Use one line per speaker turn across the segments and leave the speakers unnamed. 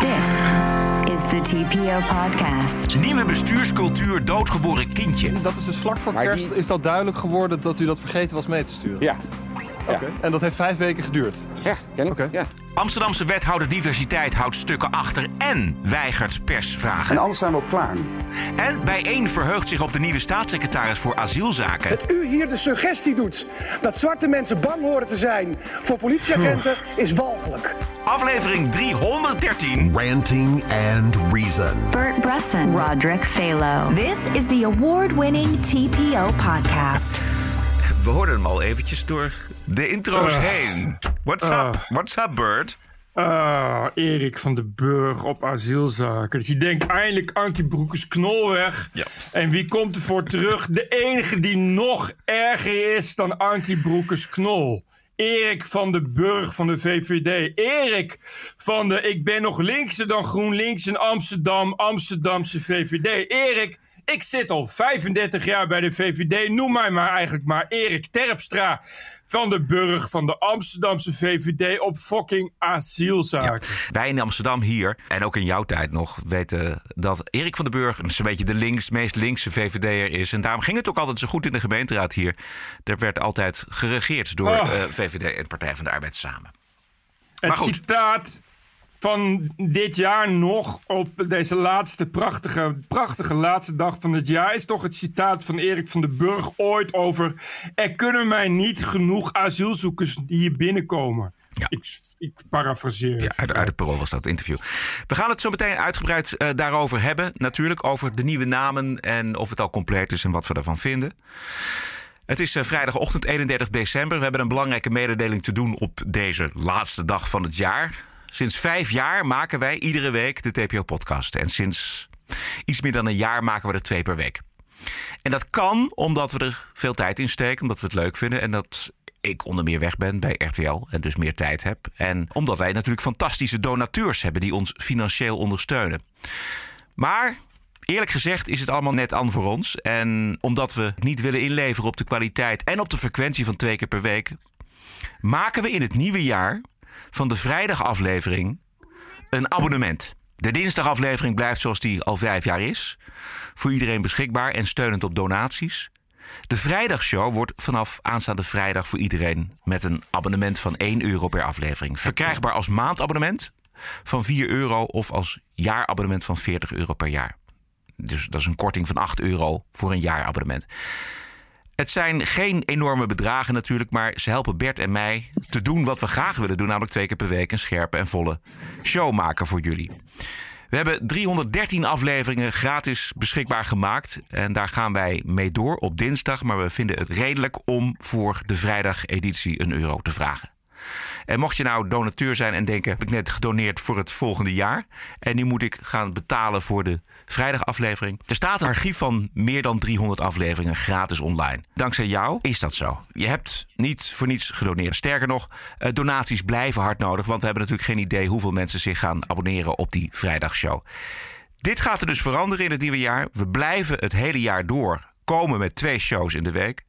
This is the TPO podcast.
Nieuwe bestuurscultuur, doodgeboren kindje.
Dat is dus vlak voor
Maar
kerst
die-
is dat duidelijk geworden dat u dat vergeten was mee te sturen.
Ja.
Oké. En dat heeft vijf weken geduurd.
Ja, ken ik.
Oké.
Ja.
Amsterdamse wethouder diversiteit houdt stukken achter en weigert persvragen.
En anders zijn we ook klaar.
En bijeen verheugt zich op de nieuwe staatssecretaris voor asielzaken.
Dat u hier de suggestie doet dat zwarte mensen bang horen te zijn voor politieagenten is walgelijk.
Aflevering 313.
Ranting and Reason.
Bert Bresson, Roderick Phalo.
This is the award winning TPO podcast.
We hoorden hem al eventjes door de intro's heen. What's up? What's up, Bird?
Ah, Erik van den Burg op asielzaken. Dat je denkt, eindelijk Ankie Broekers knol weg.
Ja.
En wie komt ervoor terug? De enige die nog erger is dan Ankie Broekers knol. Erik van den Burg van de VVD. Erik van de Ik ben nog linkser dan GroenLinks in Amsterdam, Amsterdamse VVD. Erik, ik zit al 35 jaar bij de VVD. Noem mij maar eigenlijk maar Erik Terpstra van de Burg van de Amsterdamse VVD op fucking asielzaken.
Wij in Amsterdam hier, en ook in jouw tijd nog, weten dat Erik van den Burg een beetje de links, meest linkse VVD'er is. En daarom ging het ook altijd zo goed in de gemeenteraad hier. Er werd altijd geregeerd door
Oh.
eh, VVD en Partij van de Arbeid samen.
Het
Maar goed.
citaat van dit jaar nog op deze laatste prachtige, prachtige laatste dag van het jaar is toch het citaat van Erik van den Burg ooit over er kunnen mij niet genoeg asielzoekers hier binnenkomen.
Ja.
Ik, ik parafraseer.
Ja, uit, uit het parool was dat interview. We gaan het zo meteen uitgebreid eh, daarover hebben. Natuurlijk over de nieuwe namen en of het al compleet is en wat we daarvan vinden. Het is eh, vrijdagochtend 31 december. We hebben een belangrijke mededeling te doen op deze laatste dag van het jaar. Sinds vijf jaar maken wij iedere week de TPO-podcast. En sinds iets meer dan een jaar maken we er twee per week. En dat kan omdat we er veel tijd in steken, omdat we het leuk vinden. En dat ik onder meer weg ben bij RTL en dus meer tijd heb. En omdat wij natuurlijk fantastische donateurs hebben die ons financieel ondersteunen. Maar eerlijk gezegd is het allemaal net aan voor ons. En omdat we niet willen inleveren op de kwaliteit en op de frequentie van twee keer per week, maken we in het nieuwe jaar van de vrijdagaflevering een abonnement. De dinsdagaflevering blijft zoals die al vijf jaar is. Voor iedereen beschikbaar en steunend op donaties. De vrijdagshow wordt vanaf aanstaande vrijdag voor iedereen met een abonnement van 1 euro per aflevering. Verkrijgbaar als maandabonnement van 4 euro of als jaarabonnement van 40 euro per jaar. Dus dat is een korting van 8 euro voor een jaarabonnement. Het zijn geen enorme bedragen natuurlijk, maar ze helpen Bert en mij te doen wat we graag willen doen, namelijk twee keer per week een scherpe en volle show maken voor jullie. We hebben 313 afleveringen gratis beschikbaar gemaakt. En daar gaan wij mee door op dinsdag. Maar we vinden het redelijk om voor de vrijdageditie een euro te vragen. En mocht je nou donateur zijn en denken: heb ik net gedoneerd voor het volgende jaar. En nu moet ik gaan betalen voor de vrijdagaflevering. Er staat een archief van meer dan 300 afleveringen gratis online. Dankzij jou is dat zo. Je hebt niet voor niets gedoneerd. Sterker nog, eh, donaties blijven hard nodig. Want we hebben natuurlijk geen idee hoeveel mensen zich gaan abonneren op die vrijdagshow. Dit gaat er dus veranderen in het nieuwe jaar. We blijven het hele jaar door komen met twee shows in de week.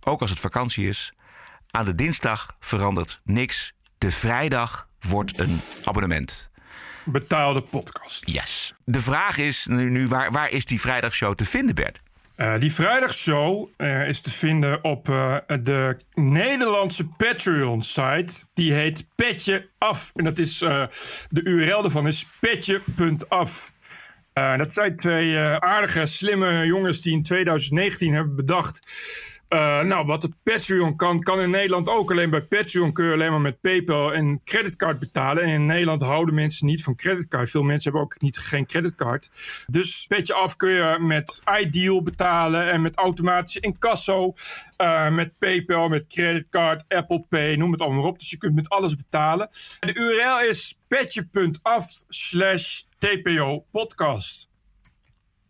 Ook als het vakantie is. Aan de dinsdag verandert niks. De vrijdag wordt een abonnement.
Betaalde podcast.
Yes. De vraag is nu, nu waar, waar is die vrijdagshow te vinden, Bert?
Eh, die vrijdagshow eh, is te vinden op eh, de Nederlandse Patreon-site. Die heet Petje Af. En dat is, de URL daarvan is petje.af. Dat zijn twee aardige, slimme jongens die in 2019 hebben bedacht. Eh, nou, wat de Patreon kan, kan in Nederland ook. Alleen bij Patreon kun je alleen maar met PayPal en creditcard betalen. En in Nederland houden mensen niet van creditcard. Veel mensen hebben ook niet, geen creditcard. Dus petje af kun je met iDeal betalen en met automatische incasso. eh, met PayPal, met creditcard, Apple Pay, noem het allemaal op. Dus je kunt met alles betalen. De URL is petje.af slash TPO podcast.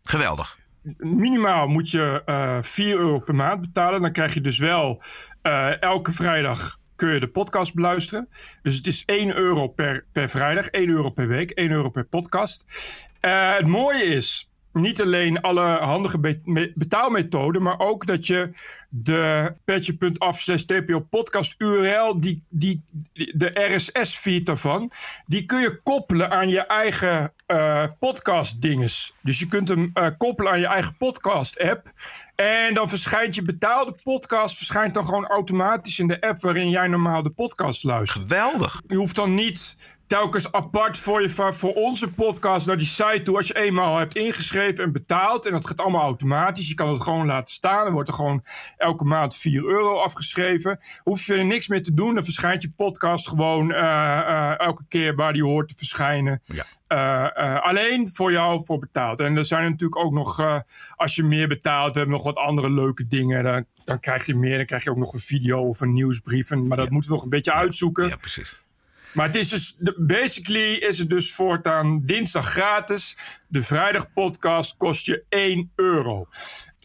Geweldig.
Minimaal moet je eh 4 euro per maand betalen. Dan krijg je dus wel eh, elke vrijdag kun je de podcast beluisteren. Dus het is 1 euro per, per vrijdag, 1 euro per week, 1 euro per podcast. Eh, het mooie is, niet alleen alle handige be- me- betaalmethoden, maar ook dat je de petje.af slash TPO podcast URL, die, die, de RSS-feed daarvan, die kun je koppelen aan je eigen eh, podcast dinges. Dus je kunt hem eh, koppelen aan je eigen podcast app. En dan verschijnt je betaalde podcast verschijnt dan gewoon automatisch in de app waarin jij normaal de podcast luistert.
Geweldig.
Je hoeft dan niet telkens apart voor, je, voor onze podcast naar die site toe. Als je eenmaal hebt ingeschreven en betaald. En dat gaat allemaal automatisch. Je kan het gewoon laten staan. Dan wordt er gewoon elke maand 4 euro afgeschreven. Hoef je er niks meer te doen. Dan verschijnt je podcast gewoon eh, eh, elke keer waar die hoort te verschijnen.
Ja.
Eh, alleen voor jou voor betaald. En er zijn natuurlijk ook nog, als je meer betaalt, we hebben nog wat andere leuke dingen. Dan, dan krijg je meer. Dan krijg je ook nog een video of een nieuwsbrief. En, maar dat moeten we nog een beetje uitzoeken.
Ja, precies.
Maar het is dus, basically is het dus voortaan dinsdag gratis. De vrijdag podcast kost je 1 euro.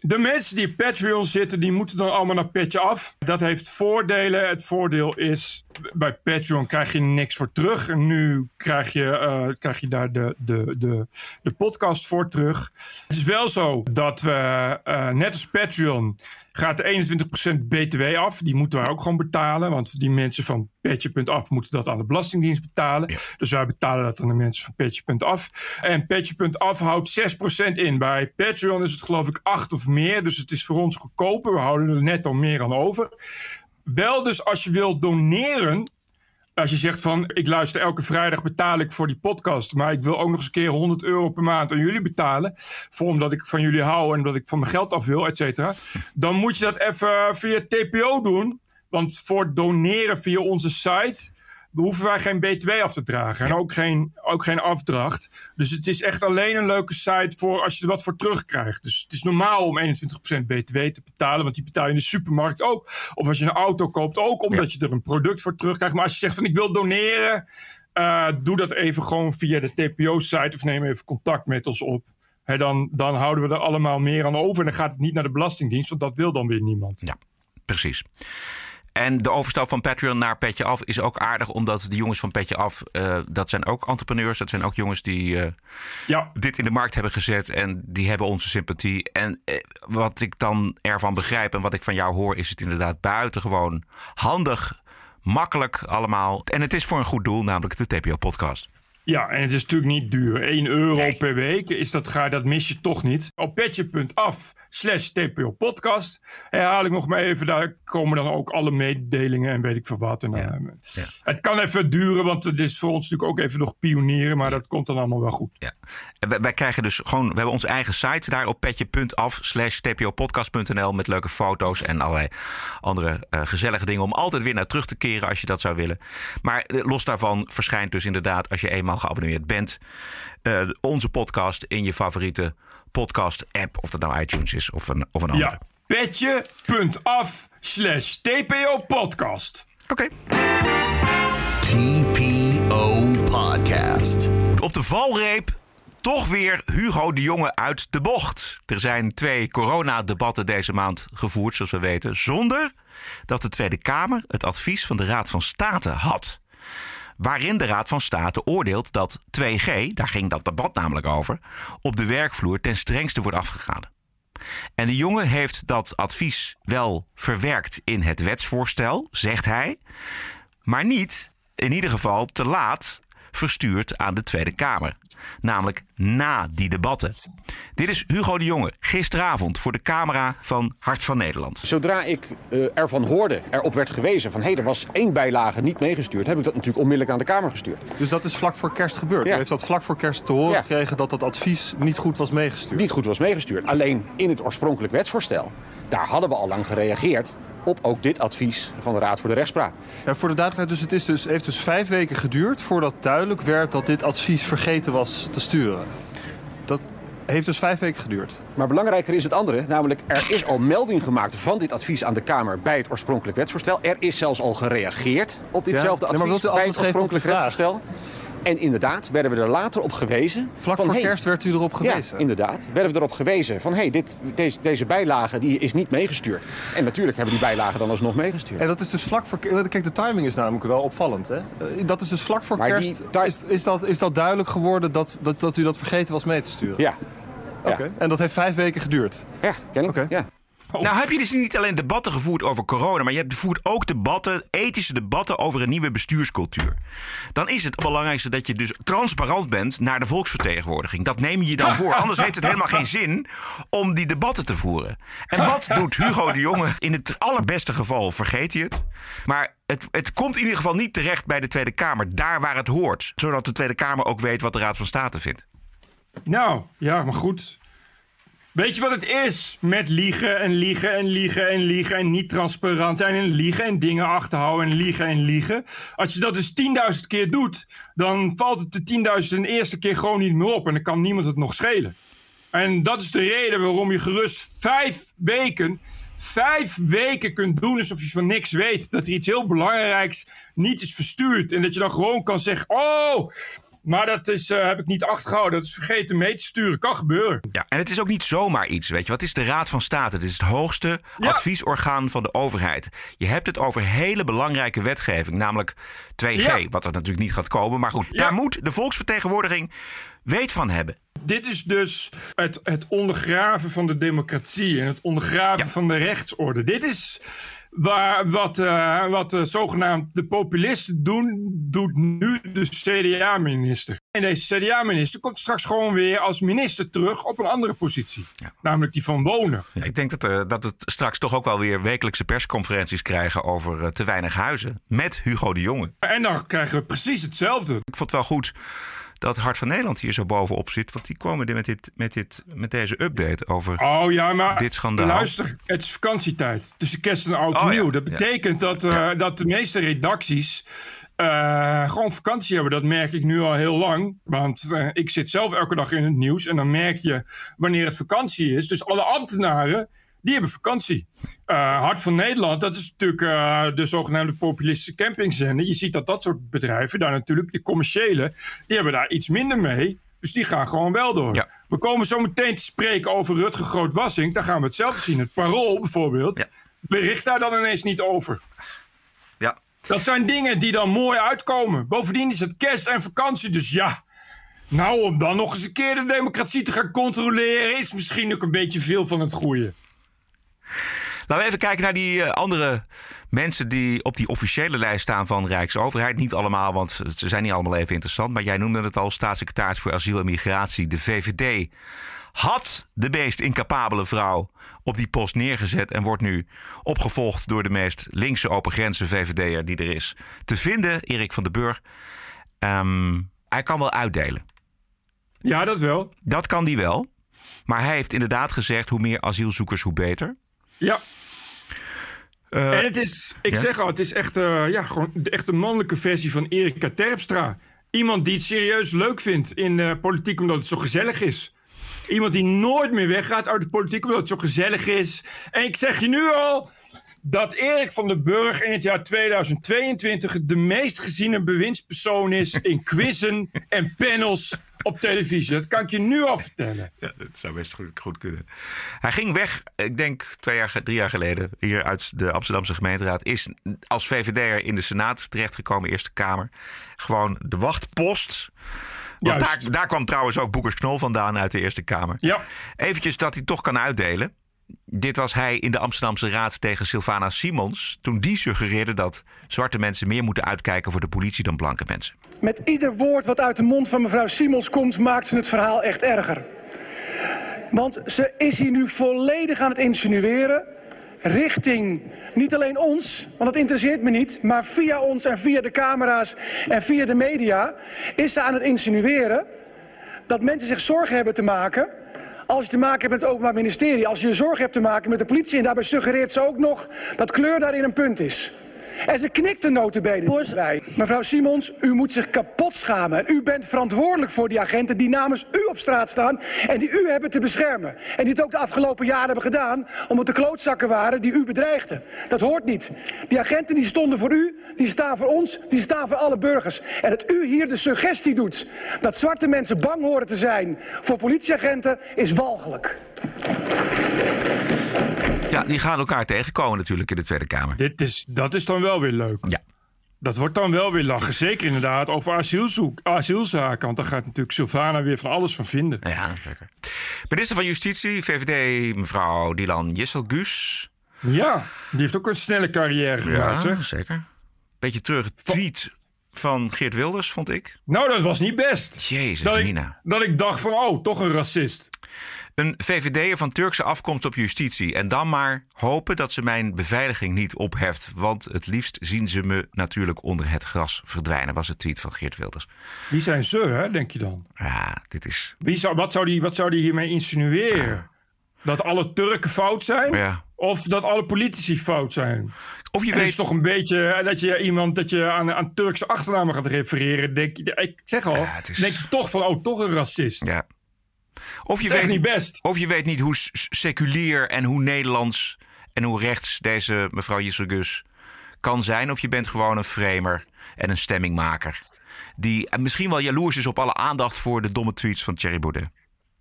De mensen die op Patreon zitten, die moeten dan allemaal naar Petje af. Dat heeft voordelen. Het voordeel is, bij Patreon krijg je niks voor terug. En nu krijg je, eh, krijg je daar de, de, de, de podcast voor terug. Het is wel zo dat we, eh, net als Patreon, gaat de 21% BTW af. Die moeten wij ook gewoon betalen. Want die mensen van Petje.af moeten dat aan de Belastingdienst betalen. Dus wij betalen dat aan de mensen van Petje.af. En Petje.af houdt 6% in. Bij Patreon is het geloof ik 8 of meer. Dus het is voor ons goedkoper. We houden er net al meer aan over. Wel dus als je wilt doneren. Als je zegt van, ik luister elke vrijdag betaal ik voor die podcast. Maar ik wil ook nog eens een keer 100 euro per maand aan jullie betalen. Voor omdat ik van jullie hou en omdat ik van mijn geld af wil, et cetera. Dan moet je dat even via TPO doen. Want voor doneren via onze site hoeven wij geen BTW af te dragen. En ook geen, ook geen afdracht. Dus het is echt alleen een leuke site voor als je er wat voor terugkrijgt. Dus het is normaal om 21% BTW te betalen. Want die betaal je in de supermarkt ook. Of als je een auto koopt ook. Omdat je er een product voor terugkrijgt. Maar als je zegt van ik wil doneren. eh, doe dat even gewoon via de TPO-site. Of neem even contact met ons op. Hè, dan, dan houden we er allemaal meer aan over. En dan gaat het niet naar de Belastingdienst. Want dat wil dan weer niemand.
Ja, precies. En de overstap van Patreon naar Petje Af is ook aardig, omdat de jongens van Petje Af, eh, dat zijn ook entrepreneurs. Dat zijn ook jongens die eh,
Ja,
dit in de markt hebben gezet en die hebben onze sympathie. En eh, wat ik dan ervan begrijp en wat ik van jou hoor, is het inderdaad buitengewoon handig, makkelijk allemaal. En het is voor een goed doel, namelijk de TPO-podcast.
Ja, en het is natuurlijk niet duur. 1 euro per week, is dat, ga, dat mis je toch niet. Op petje.af slash TPO podcast herhaal ik nog maar even. Daar komen dan ook alle mededelingen en weet ik veel wat. En, dan, eh, Het kan even duren, want het is voor ons natuurlijk ook even nog pionieren. Maar dat komt dan allemaal wel goed.
Ja. Wij, wij krijgen dus gewoon, we hebben onze eigen site daar op petje.af slash tpopodcast.nl met leuke foto's en allerlei andere eh, gezellige dingen om altijd weer naar terug te keren als je dat zou willen. Maar eh, los daarvan verschijnt dus inderdaad als je eenmaal geabonneerd bent eh, onze podcast in je favoriete podcast app. Of dat nou iTunes is of een, of een andere.
Ja, petje.af slash TPO podcast.
Oké.
TPO Podcast.
Op de valreep toch weer Hugo de Jonge uit de bocht. Er zijn twee coronadebatten deze maand gevoerd, zoals we weten, zonder dat de Tweede Kamer het advies van de Raad van State had. Waarin de Raad van State oordeelt dat 2G, daar ging dat debat namelijk over, op de werkvloer ten strengste wordt afgegaan. En de jongen heeft dat advies wel verwerkt in het wetsvoorstel, zegt hij, maar niet, in ieder geval te laat, verstuurd aan de Tweede Kamer. Namelijk na die debatten. Dit is Hugo de Jonge, gisteravond voor de camera van Hart van Nederland.
Zodra ik eh, ervan hoorde, erop werd gewezen van hé, er was één bijlage niet meegestuurd, heb ik dat natuurlijk onmiddellijk aan de Kamer gestuurd.
Dus dat is vlak voor kerst gebeurd.
Ja.
U heeft dat vlak voor kerst te horen
Ja.
gekregen dat dat advies niet goed was meegestuurd.
Niet goed was meegestuurd. Alleen in het oorspronkelijk wetsvoorstel, daar hadden we al lang gereageerd op ook dit advies van de Raad voor de Rechtspraak.
Ja, voor de duidelijkheid, dus het is dus, heeft dus vijf weken geduurd voordat duidelijk werd dat dit advies vergeten was te sturen. Dat heeft dus vijf weken geduurd.
Maar belangrijker is het andere, namelijk er is al melding gemaakt van dit advies aan de Kamer bij het oorspronkelijk wetsvoorstel. Er is zelfs al gereageerd op ditzelfde
Ja, nee, maar
advies
wilt u
bij het oorspronkelijk wetsvoorstel. En inderdaad werden we er later op gewezen.
Vlak
van,
voor
hey,
kerst werd u erop gewezen.
Ja, inderdaad. Werden we erop gewezen van hey, dit, deze, deze bijlage die is niet meegestuurd. En natuurlijk hebben die bijlagen dan alsnog meegestuurd.
En dat is dus vlak voor kerst. Kijk, de timing is namelijk wel opvallend. Hè? Eh, Dat is dus vlak voor
Maar
kerst.
die
Is, is, dat, is dat duidelijk geworden dat, dat, dat u dat vergeten was mee te sturen?
Ja,
Oké. En dat heeft vijf weken geduurd?
Ja, kennelijk.
Oké.
Ja.
Nou heb je dus niet alleen debatten gevoerd over corona, maar je hebt voert ook debatten, ethische debatten over een nieuwe bestuurscultuur. Dan is het belangrijkste dat je dus transparant bent naar de volksvertegenwoordiging. Dat neem je je dan voor. Anders heeft het helemaal geen zin om die debatten te voeren. En wat doet Hugo de Jonge? In het allerbeste geval vergeet hij het. Maar het, het komt in ieder geval niet terecht bij de Tweede Kamer, daar waar het hoort. Zodat de Tweede Kamer ook weet wat de Raad van State vindt.
Nou, ja, maar goed. Weet je wat het is? Met liegen en liegen en liegen en liegen en niet transparant zijn en liegen en dingen achterhouden en liegen en liegen. Als je dat dus 10.000 keer doet, dan valt het de 10.000 eerste keer gewoon niet meer op en dan kan niemand het nog schelen. En dat is de reden waarom je gerust vijf weken, vijf weken kunt doen alsof je van niks weet. Dat er iets heel belangrijks niet is verstuurd. En dat je dan gewoon kan zeggen, oh, maar dat is, eh, heb ik niet achtergehouden. Dat is vergeten mee te sturen. Kan gebeuren.
Ja, en het is ook niet zomaar iets, weet je. Wat is de Raad van State? Dit is het hoogste
Ja.
adviesorgaan van de overheid. Je hebt het over hele belangrijke wetgeving, namelijk 2G,
Ja.
wat er natuurlijk niet gaat komen. Maar goed,
Ja.
daar moet de volksvertegenwoordiging weet van hebben.
Dit is dus het, het ondergraven van de democratie en het ondergraven van de rechtsorde. Dit is waar, wat, eh, wat zogenaamd de populisten doen, doet nu de CDA-minister. En deze CDA-minister komt straks gewoon weer als minister terug op een andere positie. Namelijk die van wonen.
Ja, ik denk dat, eh, dat het straks toch ook wel weer wekelijkse persconferenties krijgen over eh, te weinig huizen. Met Hugo de Jonge.
En dan krijgen we precies hetzelfde.
Ik vond het wel goed dat Hart van Nederland hier zo bovenop zit. Want die komen met, dit, met, dit, met deze update over...
Oh ja, maar
Dit schandaal.
luister, het is vakantietijd. Tussen kerst en oud en
Oh ja,
nieuw. Dat
ja.
betekent dat, eh, dat de meeste redacties eh, gewoon vakantie hebben. Dat merk ik nu al heel lang. Want eh, ik zit zelf elke dag in het nieuws. En dan merk je wanneer het vakantie is. Dus alle ambtenaren, die hebben vakantie. Eh, Hart van Nederland, dat is natuurlijk de zogenaamde populistische campingzender. Je ziet dat dat soort bedrijven, daar natuurlijk de commerciële, die hebben daar iets minder mee. Dus die gaan gewoon wel door.
Ja.
We komen zo meteen te spreken over Rutger Groot-Wassink. Daar gaan we hetzelfde zien. Het Parool bijvoorbeeld
Ja.
bericht daar dan ineens niet over. Dat zijn dingen die dan mooi uitkomen. Bovendien is het kerst en vakantie, dus ja. Nou, om dan nog eens een keer de democratie te gaan controleren... is misschien ook een beetje veel van het goede.
Laten we even kijken naar die eh, andere mensen die op die officiële lijst staan van Rijksoverheid. Niet allemaal, want ze zijn niet allemaal even interessant. Maar jij noemde het al, staatssecretaris voor asiel en migratie, de VVD. Had de meest incapabele vrouw op die post neergezet en wordt nu opgevolgd door de meest linkse open grenzen VVD'er die er is. Te vinden, Erik van den Burg. Ehm, hij kan wel uitdelen.
Ja, dat wel.
Dat kan die wel. Maar hij heeft inderdaad gezegd: hoe meer asielzoekers, hoe beter.
Ja. en het is, ik
ja?
zeg al, het is echt, eh, ja, gewoon de echte mannelijke versie van Erika Terpstra. Iemand die het serieus leuk vindt in eh, politiek omdat het zo gezellig is. Iemand die nooit meer weggaat uit de politiek omdat het zo gezellig is. En ik zeg je nu al dat Erik van den Burg in het jaar 2022 de meest geziene bewindspersoon is in quizzen en panels op televisie. Dat kan ik je nu al vertellen.
Ja, dat zou best goed, goed kunnen. Hij ging weg, ik denk twee jaar, drie jaar geleden, hier uit de Amsterdamse gemeenteraad. Is als VVD'er in de Senaat terechtgekomen, Eerste Kamer. Gewoon de wachtpost. Want
Juist.
daar, daar kwam trouwens ook Boekers Knol vandaan uit de Eerste Kamer.
Ja.
Eventjes dat hij toch kan uitdelen. Dit was hij in de Amsterdamse Raad tegen Sylvana Simons. Toen die suggereerde dat zwarte mensen meer moeten uitkijken voor de politie dan blanke mensen.
Met ieder woord wat uit de mond van mevrouw Simons komt, maakt ze het verhaal echt erger. Want ze is hier nu volledig aan het insinueren. Richting niet alleen ons, want dat interesseert me niet. Maar via ons en via de camera's en via de media is ze aan het insinueren dat mensen zich zorgen hebben te maken. Als je te maken hebt met het Openbaar Ministerie, als je zorgen hebt te maken met de politie. En daarbij suggereert ze ook nog dat kleur daarin een punt is. En ze knikt de notenbenen bij. Mevrouw Simons, u moet zich kapot schamen. En u bent verantwoordelijk voor die agenten die namens u op straat staan. En die u hebben te beschermen. En die het ook de afgelopen jaren hebben gedaan. Omdat de klootzakken waren die u bedreigden. Dat hoort niet. Die agenten die stonden voor u, die staan voor ons, die staan voor alle burgers. En dat u hier de suggestie doet dat zwarte mensen bang horen te zijn voor politieagenten is walgelijk.
Ja, die gaan elkaar tegenkomen natuurlijk in de Tweede Kamer.
Dit is, dat is dan wel weer leuk.
Ja.
Dat wordt dan wel weer lachen. Zeker inderdaad over asielzoek, asielzaken. Want daar gaat natuurlijk Sylvana weer van alles van vinden.
Ja, zeker. Minister van Justitie, VVD, mevrouw Dylan Jesselgus.
Ja, die heeft ook een snelle carrière gemaakt.
Ja,
hè?
zeker. Beetje terug tweet van Geert Wilders, vond ik.
Nou, dat was niet best.
Jezus,
dat, ik, dat ik dacht van, oh, toch een racist.
Een VVD'er van Turkse afkomst op justitie. En dan maar hopen dat ze mijn beveiliging niet opheft. Want het liefst zien ze me natuurlijk onder het gras verdwijnen, was het tweet van Geert Wilders.
Wie zijn ze, hè, denk je dan?
Ja, dit is.
Wie zou, wat, zou die, wat zou die hiermee insinueren? Dat alle Turken fout zijn?
Ja.
Of dat alle politici fout zijn?
Of je
En het
weet.
is toch een beetje eh, dat je iemand dat je aan, aan Turkse achternamen gaat refereren. Denk ik zeg al,
Ja, het is-
denk je toch van, oh, toch een racist.
Ja. Of je weet
niet best.
Of je weet niet hoe seculier en hoe Nederlands en hoe rechts deze mevrouw Jesselgus kan zijn. Of je bent gewoon een framer en een stemmingmaker. Die eh, misschien wel jaloers is op alle aandacht voor de domme tweets van Thierry Baudet.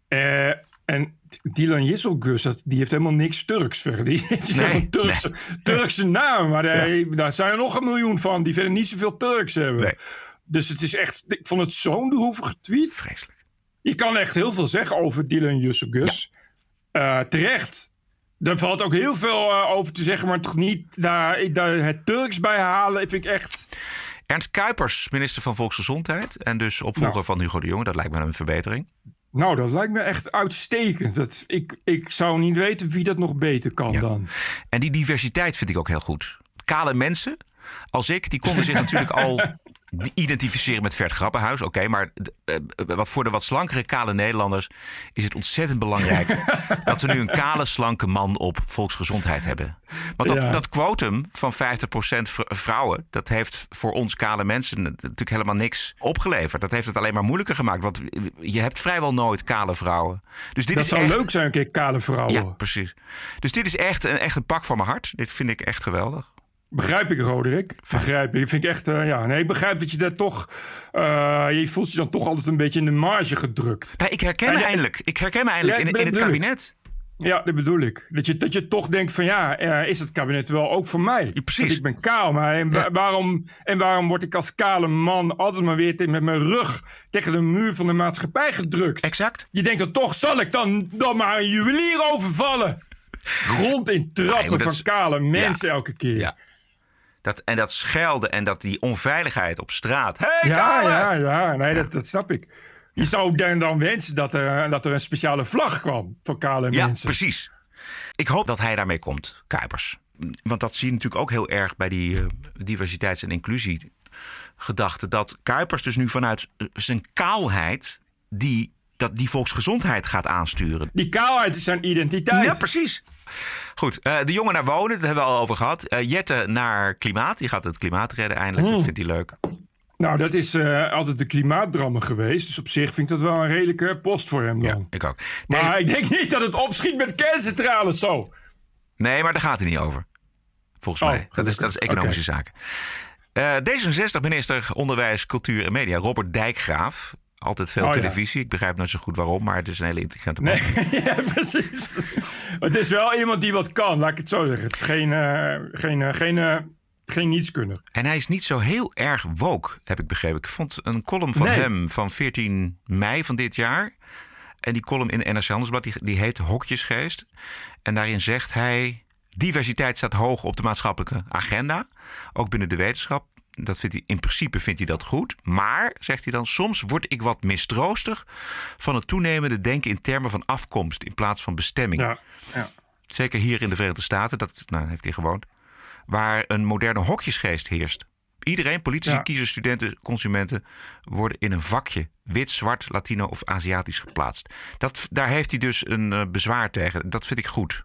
Eh, en Dylan Jesselgus, dat- die heeft helemaal niks Turks verder. Die,
Nee,
een Turkse, Turkse naam, maar daar, daar zijn er nog een miljoen van die verder niet zoveel Turks hebben.
Nee.
Dus het is echt, ik vond het zo'n droevige tweet.
Vreselijk.
Je kan echt heel veel zeggen over Dylan Jesselgus. Eh, terecht. Daar valt ook heel veel eh, over te zeggen, maar toch niet daar, daar het Turks bij halen. Vind ik echt.
Ernst Kuipers, minister van Volksgezondheid. En dus opvolger
Nou.
van Hugo de Jonge. Dat lijkt me een verbetering.
Nou, dat lijkt me echt uitstekend. Dat, ik, ik zou niet weten wie dat nog beter kan dan.
En die diversiteit vind ik ook heel goed. Kale mensen, als ik, die konden zich natuurlijk al identificeren met Vert Grappenhuis. Oké, maar eh, wat voor de wat slankere kale Nederlanders is het ontzettend belangrijk dat we nu een kale, slanke man op volksgezondheid hebben. Want dat,
Ja.
dat quotum van 50% vr- vrouwen, dat heeft voor ons kale mensen natuurlijk helemaal niks opgeleverd. Dat heeft het alleen maar moeilijker gemaakt, want je hebt vrijwel nooit kale vrouwen. Dus dit
Dat
is
zou
echt,
leuk zijn, een keer kale vrouwen.
ja, precies. Dus dit is echt een, echt een pak van mijn hart. Dit vind ik echt geweldig.
Begrijp ik, Roderick. Begrijp ik. Vind ik echt, eh, ja. Nee, ik begrijp dat je daar toch, eh, je voelt je dan toch altijd een beetje in de marge gedrukt.
Ja, ik herken me eindelijk. Ik herken me eindelijk
Ja,
in, in het kabinet.
Ja, dat bedoel ik. Dat je, dat je toch denkt van ja, eh, is het kabinet wel ook voor mij?
precies.
Want ik ben kaal, maar en, wa- waarom, en waarom word ik als kale man altijd maar weer met mijn rug tegen de muur van de maatschappij gedrukt?
Exact.
Je denkt dan toch, zal ik dan, dan maar een juwelier overvallen? Grond in trappen van
is-
kale mensen elke keer.
Ja. Dat, en dat schelden en dat die onveiligheid op straat. Hey,
Ja, ja, ja. Nee, dat, dat snap ik. Je zou dan, dan wensen dat er, dat er een speciale vlag kwam voor kale
Ja,
mensen.
precies. Ik hoop dat hij daarmee komt, Kuipers. Want dat zie je natuurlijk ook heel erg bij die eh, diversiteits- en inclusiegedachte. Dat Kuipers dus nu vanuit eh, zijn kaalheid die, dat die volksgezondheid gaat aansturen.
Die kaalheid is zijn identiteit.
Ja, precies. Goed, eh, de jongen naar wonen, dat hebben we al over gehad. Eh, Jette naar klimaat, die gaat het klimaat redden eindelijk. Dat vindt hij leuk.
Nou, dat is eh, altijd de klimaatdrammer geweest. Dus op zich vind ik dat wel een redelijke post voor hem dan.
Ja, ik ook.
Maar ik denk niet dat het opschiet met kerncentrales zo.
Nee, maar daar gaat het niet over. Volgens
Oh,
mij. Dat is, dat is economische zaken. Eh, D66-minister Onderwijs, Cultuur en Media, Robert Dijkgraaf. Altijd veel
Oh, ja.
televisie. Ik begrijp nooit zo goed waarom, maar het is een hele intelligente man.
Nee, ja, precies. het is wel iemand die wat kan, laat ik het zo zeggen. Het is geen, eh, geen, eh, geen, eh, geen.
En hij is niet zo heel erg woke, heb ik begrepen. Ik vond een column van
Nee.
hem van 14 mei van dit jaar. En die column in NRC Handelsblad, die, die heet Hokjesgeest. En daarin zegt hij... diversiteit staat hoog op de maatschappelijke agenda. Ook binnen de wetenschap. Dat vindt hij, in principe vindt hij dat goed. Maar, zegt hij dan, soms word ik wat mistroostig... van het toenemende denken in termen van afkomst... in plaats van bestemming.
Ja, ja.
Zeker hier in de Verenigde Staten, dat nou, heeft hij gewoond. Waar een moderne hokjesgeest heerst. Iedereen, politici,
Ja.
kiezers, studenten, consumenten, worden in een vakje. Wit, zwart, Latino of Aziatisch geplaatst. Dat, daar heeft hij dus een eh, bezwaar tegen. Dat vind ik goed.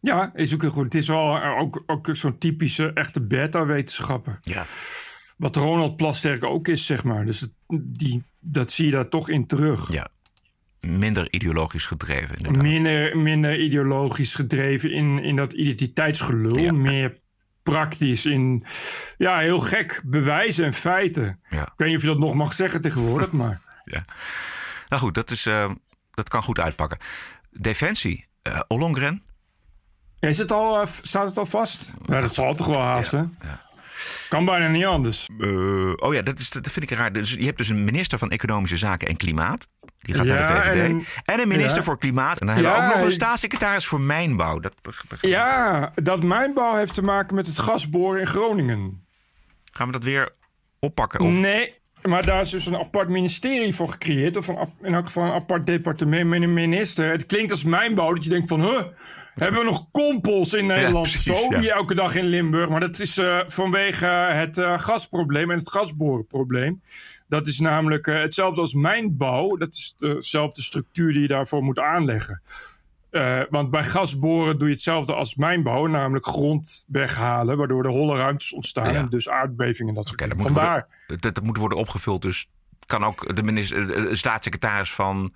Ja, is ook heel goed. Het is wel eh, ook, ook zo'n typische echte beta-wetenschapper.
Ja.
Wat Ronald Plasterk ook is, zeg maar. Dus het- die, dat zie je daar toch in terug.
ja. Minder ideologisch gedreven, inderdaad.
Minder, minder ideologisch gedreven in, in dat identiteitsgelul.
Ja.
Meer praktisch in, ja, heel gek, bewijzen en feiten.
Ja.
Ik weet niet of je dat nog mag zeggen tegenwoordig, maar...
Ja. Nou goed, dat, is, eh, dat kan goed uitpakken. Defensie, Ollongren.
Is het al, eh, staat het al vast? Ja, dat zal toch wel haast, hè? Kan bijna niet anders.
Eh, oh ja, dat, is, dat vind ik raar. Dus je hebt dus een minister van Economische Zaken en Klimaat. Die gaat naar de VVD. En
en-
een, minister
ja.
voor Klimaat. En dan hebben we ook nog een staatssecretaris voor Mijnbouw. Dat,
Ja, dat mijnbouw heeft te maken met het gasboren in Groningen.
gaan we dat weer oppakken? Of,
Nee, maar daar is dus een apart ministerie voor gecreëerd. Of een, in elk geval een apart departement met een minister. Het klinkt als mijnbouw dat je denkt van... Huh, hebben we nog kompels in Nederland
precies,
zo?
ja.
Hier elke dag in Limburg. Maar dat is eh, vanwege het eh, gasprobleem en het gasborenprobleem. Dat is namelijk eh, hetzelfde als mijnbouw. Dat is dezelfde structuur die je daarvoor moet aanleggen. Want bij gasboren doe je hetzelfde als mijnbouw, namelijk grond weghalen, waardoor er holle ruimtes ontstaan
Ja.
en dus aardbevingen en dat soort dingen.
moet
Vandaar.
worden, dat, dat moet worden opgevuld. Dus kan ook de minister, de- staatssecretaris van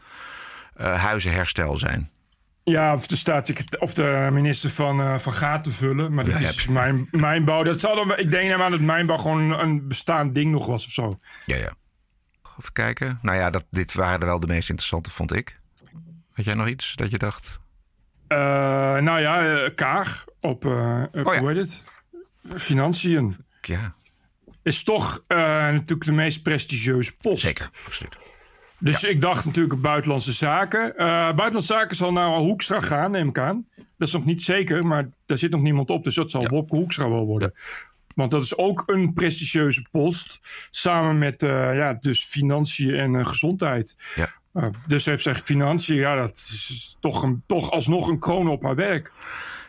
Huizenherstel zijn.
Ja, of de, of de minister van, eh, van gaten vullen. Maar dat
Ja,
is mijn, mijnbouw. Dat zal dan, ik denk aan dat mijnbouw gewoon een bestaand ding nog was of zo.
Ja, ja. Even kijken. Nou ja, dat, dit waren er wel de meest interessante, vond ik. Had jij nog iets dat je dacht?
Eh, nou ja, eh, Kaag op, eh,
Oh ja.
hoe heet het? Financiën.
Ja,
Is toch natuurlijk de meest prestigieuze post.
zeker. Absoluut.
Dus ik dacht natuurlijk buitenlandse zaken. Eh, buitenlandse zaken zal naar Hoekstra gaan, neem ik aan. Dat is nog niet zeker, maar daar zit nog niemand op. Dus dat zal Wopke Hoekstra wel worden. Want dat is ook een prestigieuze post. Samen met eh, ja, dus financiën en eh, gezondheid.
Ja.
Dus heeft zegt financiën, ja, dat is toch, een, toch alsnog een kroon op haar werk.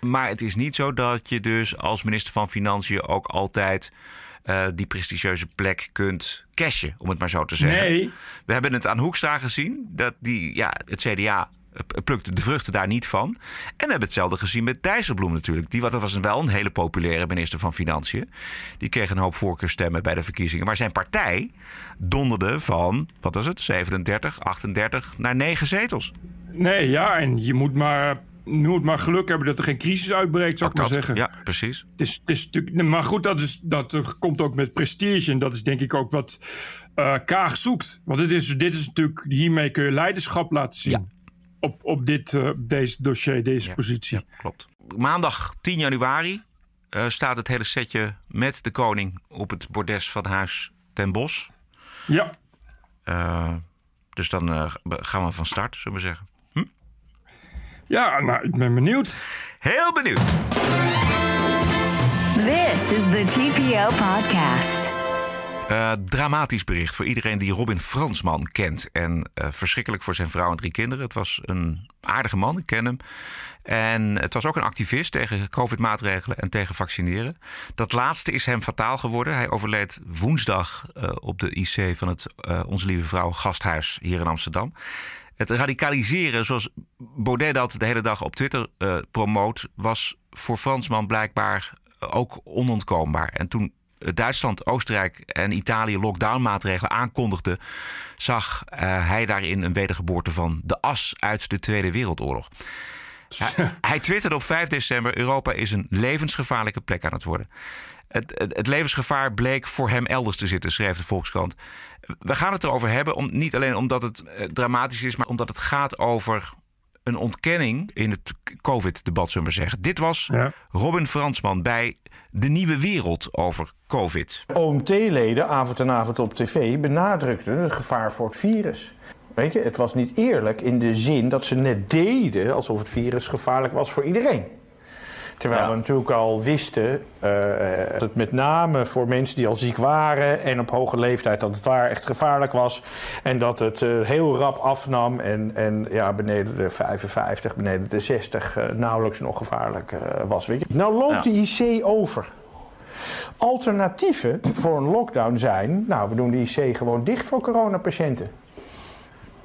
Maar het is niet zo dat je dus als minister van Financiën ook altijd die prestigieuze plek kunt cashen, om het maar zo te zeggen.
Nee.
We hebben het aan Hoekstra gezien, dat die, ja, het CDA plukte de vruchten daar niet van. En we hebben hetzelfde gezien met Dijsselbloem natuurlijk. Die, wat- dat was een, wel een hele populaire minister van Financiën. Die kreeg een hoop voorkeurstemmen bij de verkiezingen. Maar zijn partij donderde van, wat was het, 37, 38 naar 9 zetels.
Nee, ja, en je moet maar, je moet maar geluk hebben dat er geen crisis uitbreekt, zou ik maar
dat.
zeggen.
Ja, precies.
Het het natuurlijk, nee, maar goed, dat, is, dat komt ook met prestige. En dat is denk ik ook wat eh, Kaag zoekt. Want dit is, dit is natuurlijk, hiermee kun je leiderschap laten zien.
Ja.
Op, op dit, eh, deze dossier, deze positie.
Ja, klopt. Maandag 10 januari eh, staat het hele setje met de koning op het bordes van Huis ten Bosch.
Ja.
Dus dan gaan we van start, zullen we zeggen.
Ja, nou, ik ben benieuwd.
Heel benieuwd.
This is the TPO podcast.
Eh, dramatisch bericht voor iedereen die Robin Fransman kent. En eh, verschrikkelijk voor zijn vrouw en drie kinderen. Het was een aardige man, ik ken hem. En het was ook een activist tegen COVID-maatregelen en tegen vaccineren. Dat laatste is hem fataal geworden. Hij overleed woensdag eh, op de IC van het eh, Onze Lieve Vrouw Gasthuis hier in Amsterdam. Het radicaliseren, zoals Baudet dat de hele dag op Twitter eh, promoot, was voor Fransman blijkbaar ook onontkoombaar. En toen Duitsland, Oostenrijk en Italië lockdownmaatregelen aankondigden, zag eh, hij daarin een wedergeboorte van de as uit de Tweede Wereldoorlog. Hij, hij twitterde op 5 december: Europa is een levensgevaarlijke plek aan het worden. Het, het, het levensgevaar bleek voor hem elders te zitten, schreef de Volkskrant. We gaan het erover hebben, om, niet alleen omdat het eh, dramatisch is, maar omdat het gaat over een ontkenning in het COVID-debat, zullen we zeggen. Dit was
Ja.
Robin Fransman bij De Nieuwe Wereld over COVID.
OMT-leden avond en avond op tv benadrukten het gevaar voor het virus. Weet je, het was niet eerlijk in de zin dat ze net deden alsof het virus gevaarlijk was voor iedereen. Terwijl we natuurlijk al wisten eh, dat het met name voor mensen die al ziek waren en op hoge leeftijd dat het waar echt gevaarlijk was. En dat het eh, heel rap afnam en, en ja, beneden de 55, beneden de 60 eh, nauwelijks nog gevaarlijk eh, was. Weet je. Nou loopt de IC over. Alternatieven voor een lockdown zijn, nou we doen de IC gewoon dicht voor coronapatiënten.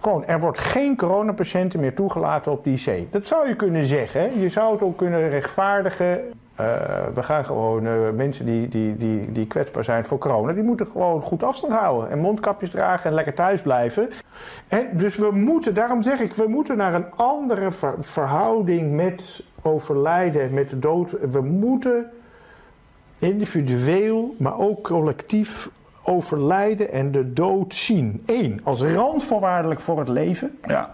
Gewoon, er wordt geen coronapatiënten meer toegelaten op de IC. Dat zou je kunnen zeggen. Je zou het ook kunnen rechtvaardigen. Eh, we gaan gewoon eh, mensen die, die, die, die kwetsbaar zijn voor corona, die moeten gewoon goed afstand houden. En mondkapjes dragen en lekker thuis blijven. En dus we moeten, daarom zeg ik, we moeten naar een andere ver- verhouding met overlijden, met de dood. We moeten individueel, maar ook collectief overlijden en de dood zien. Eén, als randvoorwaardelijk voor het leven.
Ja.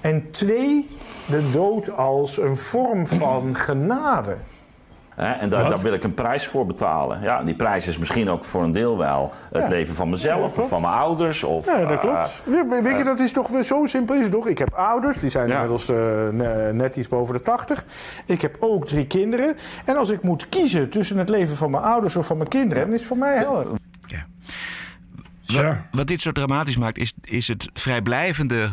En twee, de dood als een vorm van genade.
Hè, en daar,
Wat?
daar wil ik een prijs voor betalen. Ja, en die prijs is misschien ook voor een deel wel het
Ja.
leven van mezelf of van mijn ouders. Of,
Ja, dat
eh,
klopt. Ja, Weet je, dat is toch weer zo simpel is het toch? Ik heb ouders, die zijn
Ja.
inmiddels eh, ne- net iets boven de 80. Ik heb ook drie kinderen. En als ik moet kiezen tussen het leven van mijn ouders of van mijn kinderen, dan is het voor mij helder.
Wat, wat dit zo dramatisch maakt, is, is het vrijblijvende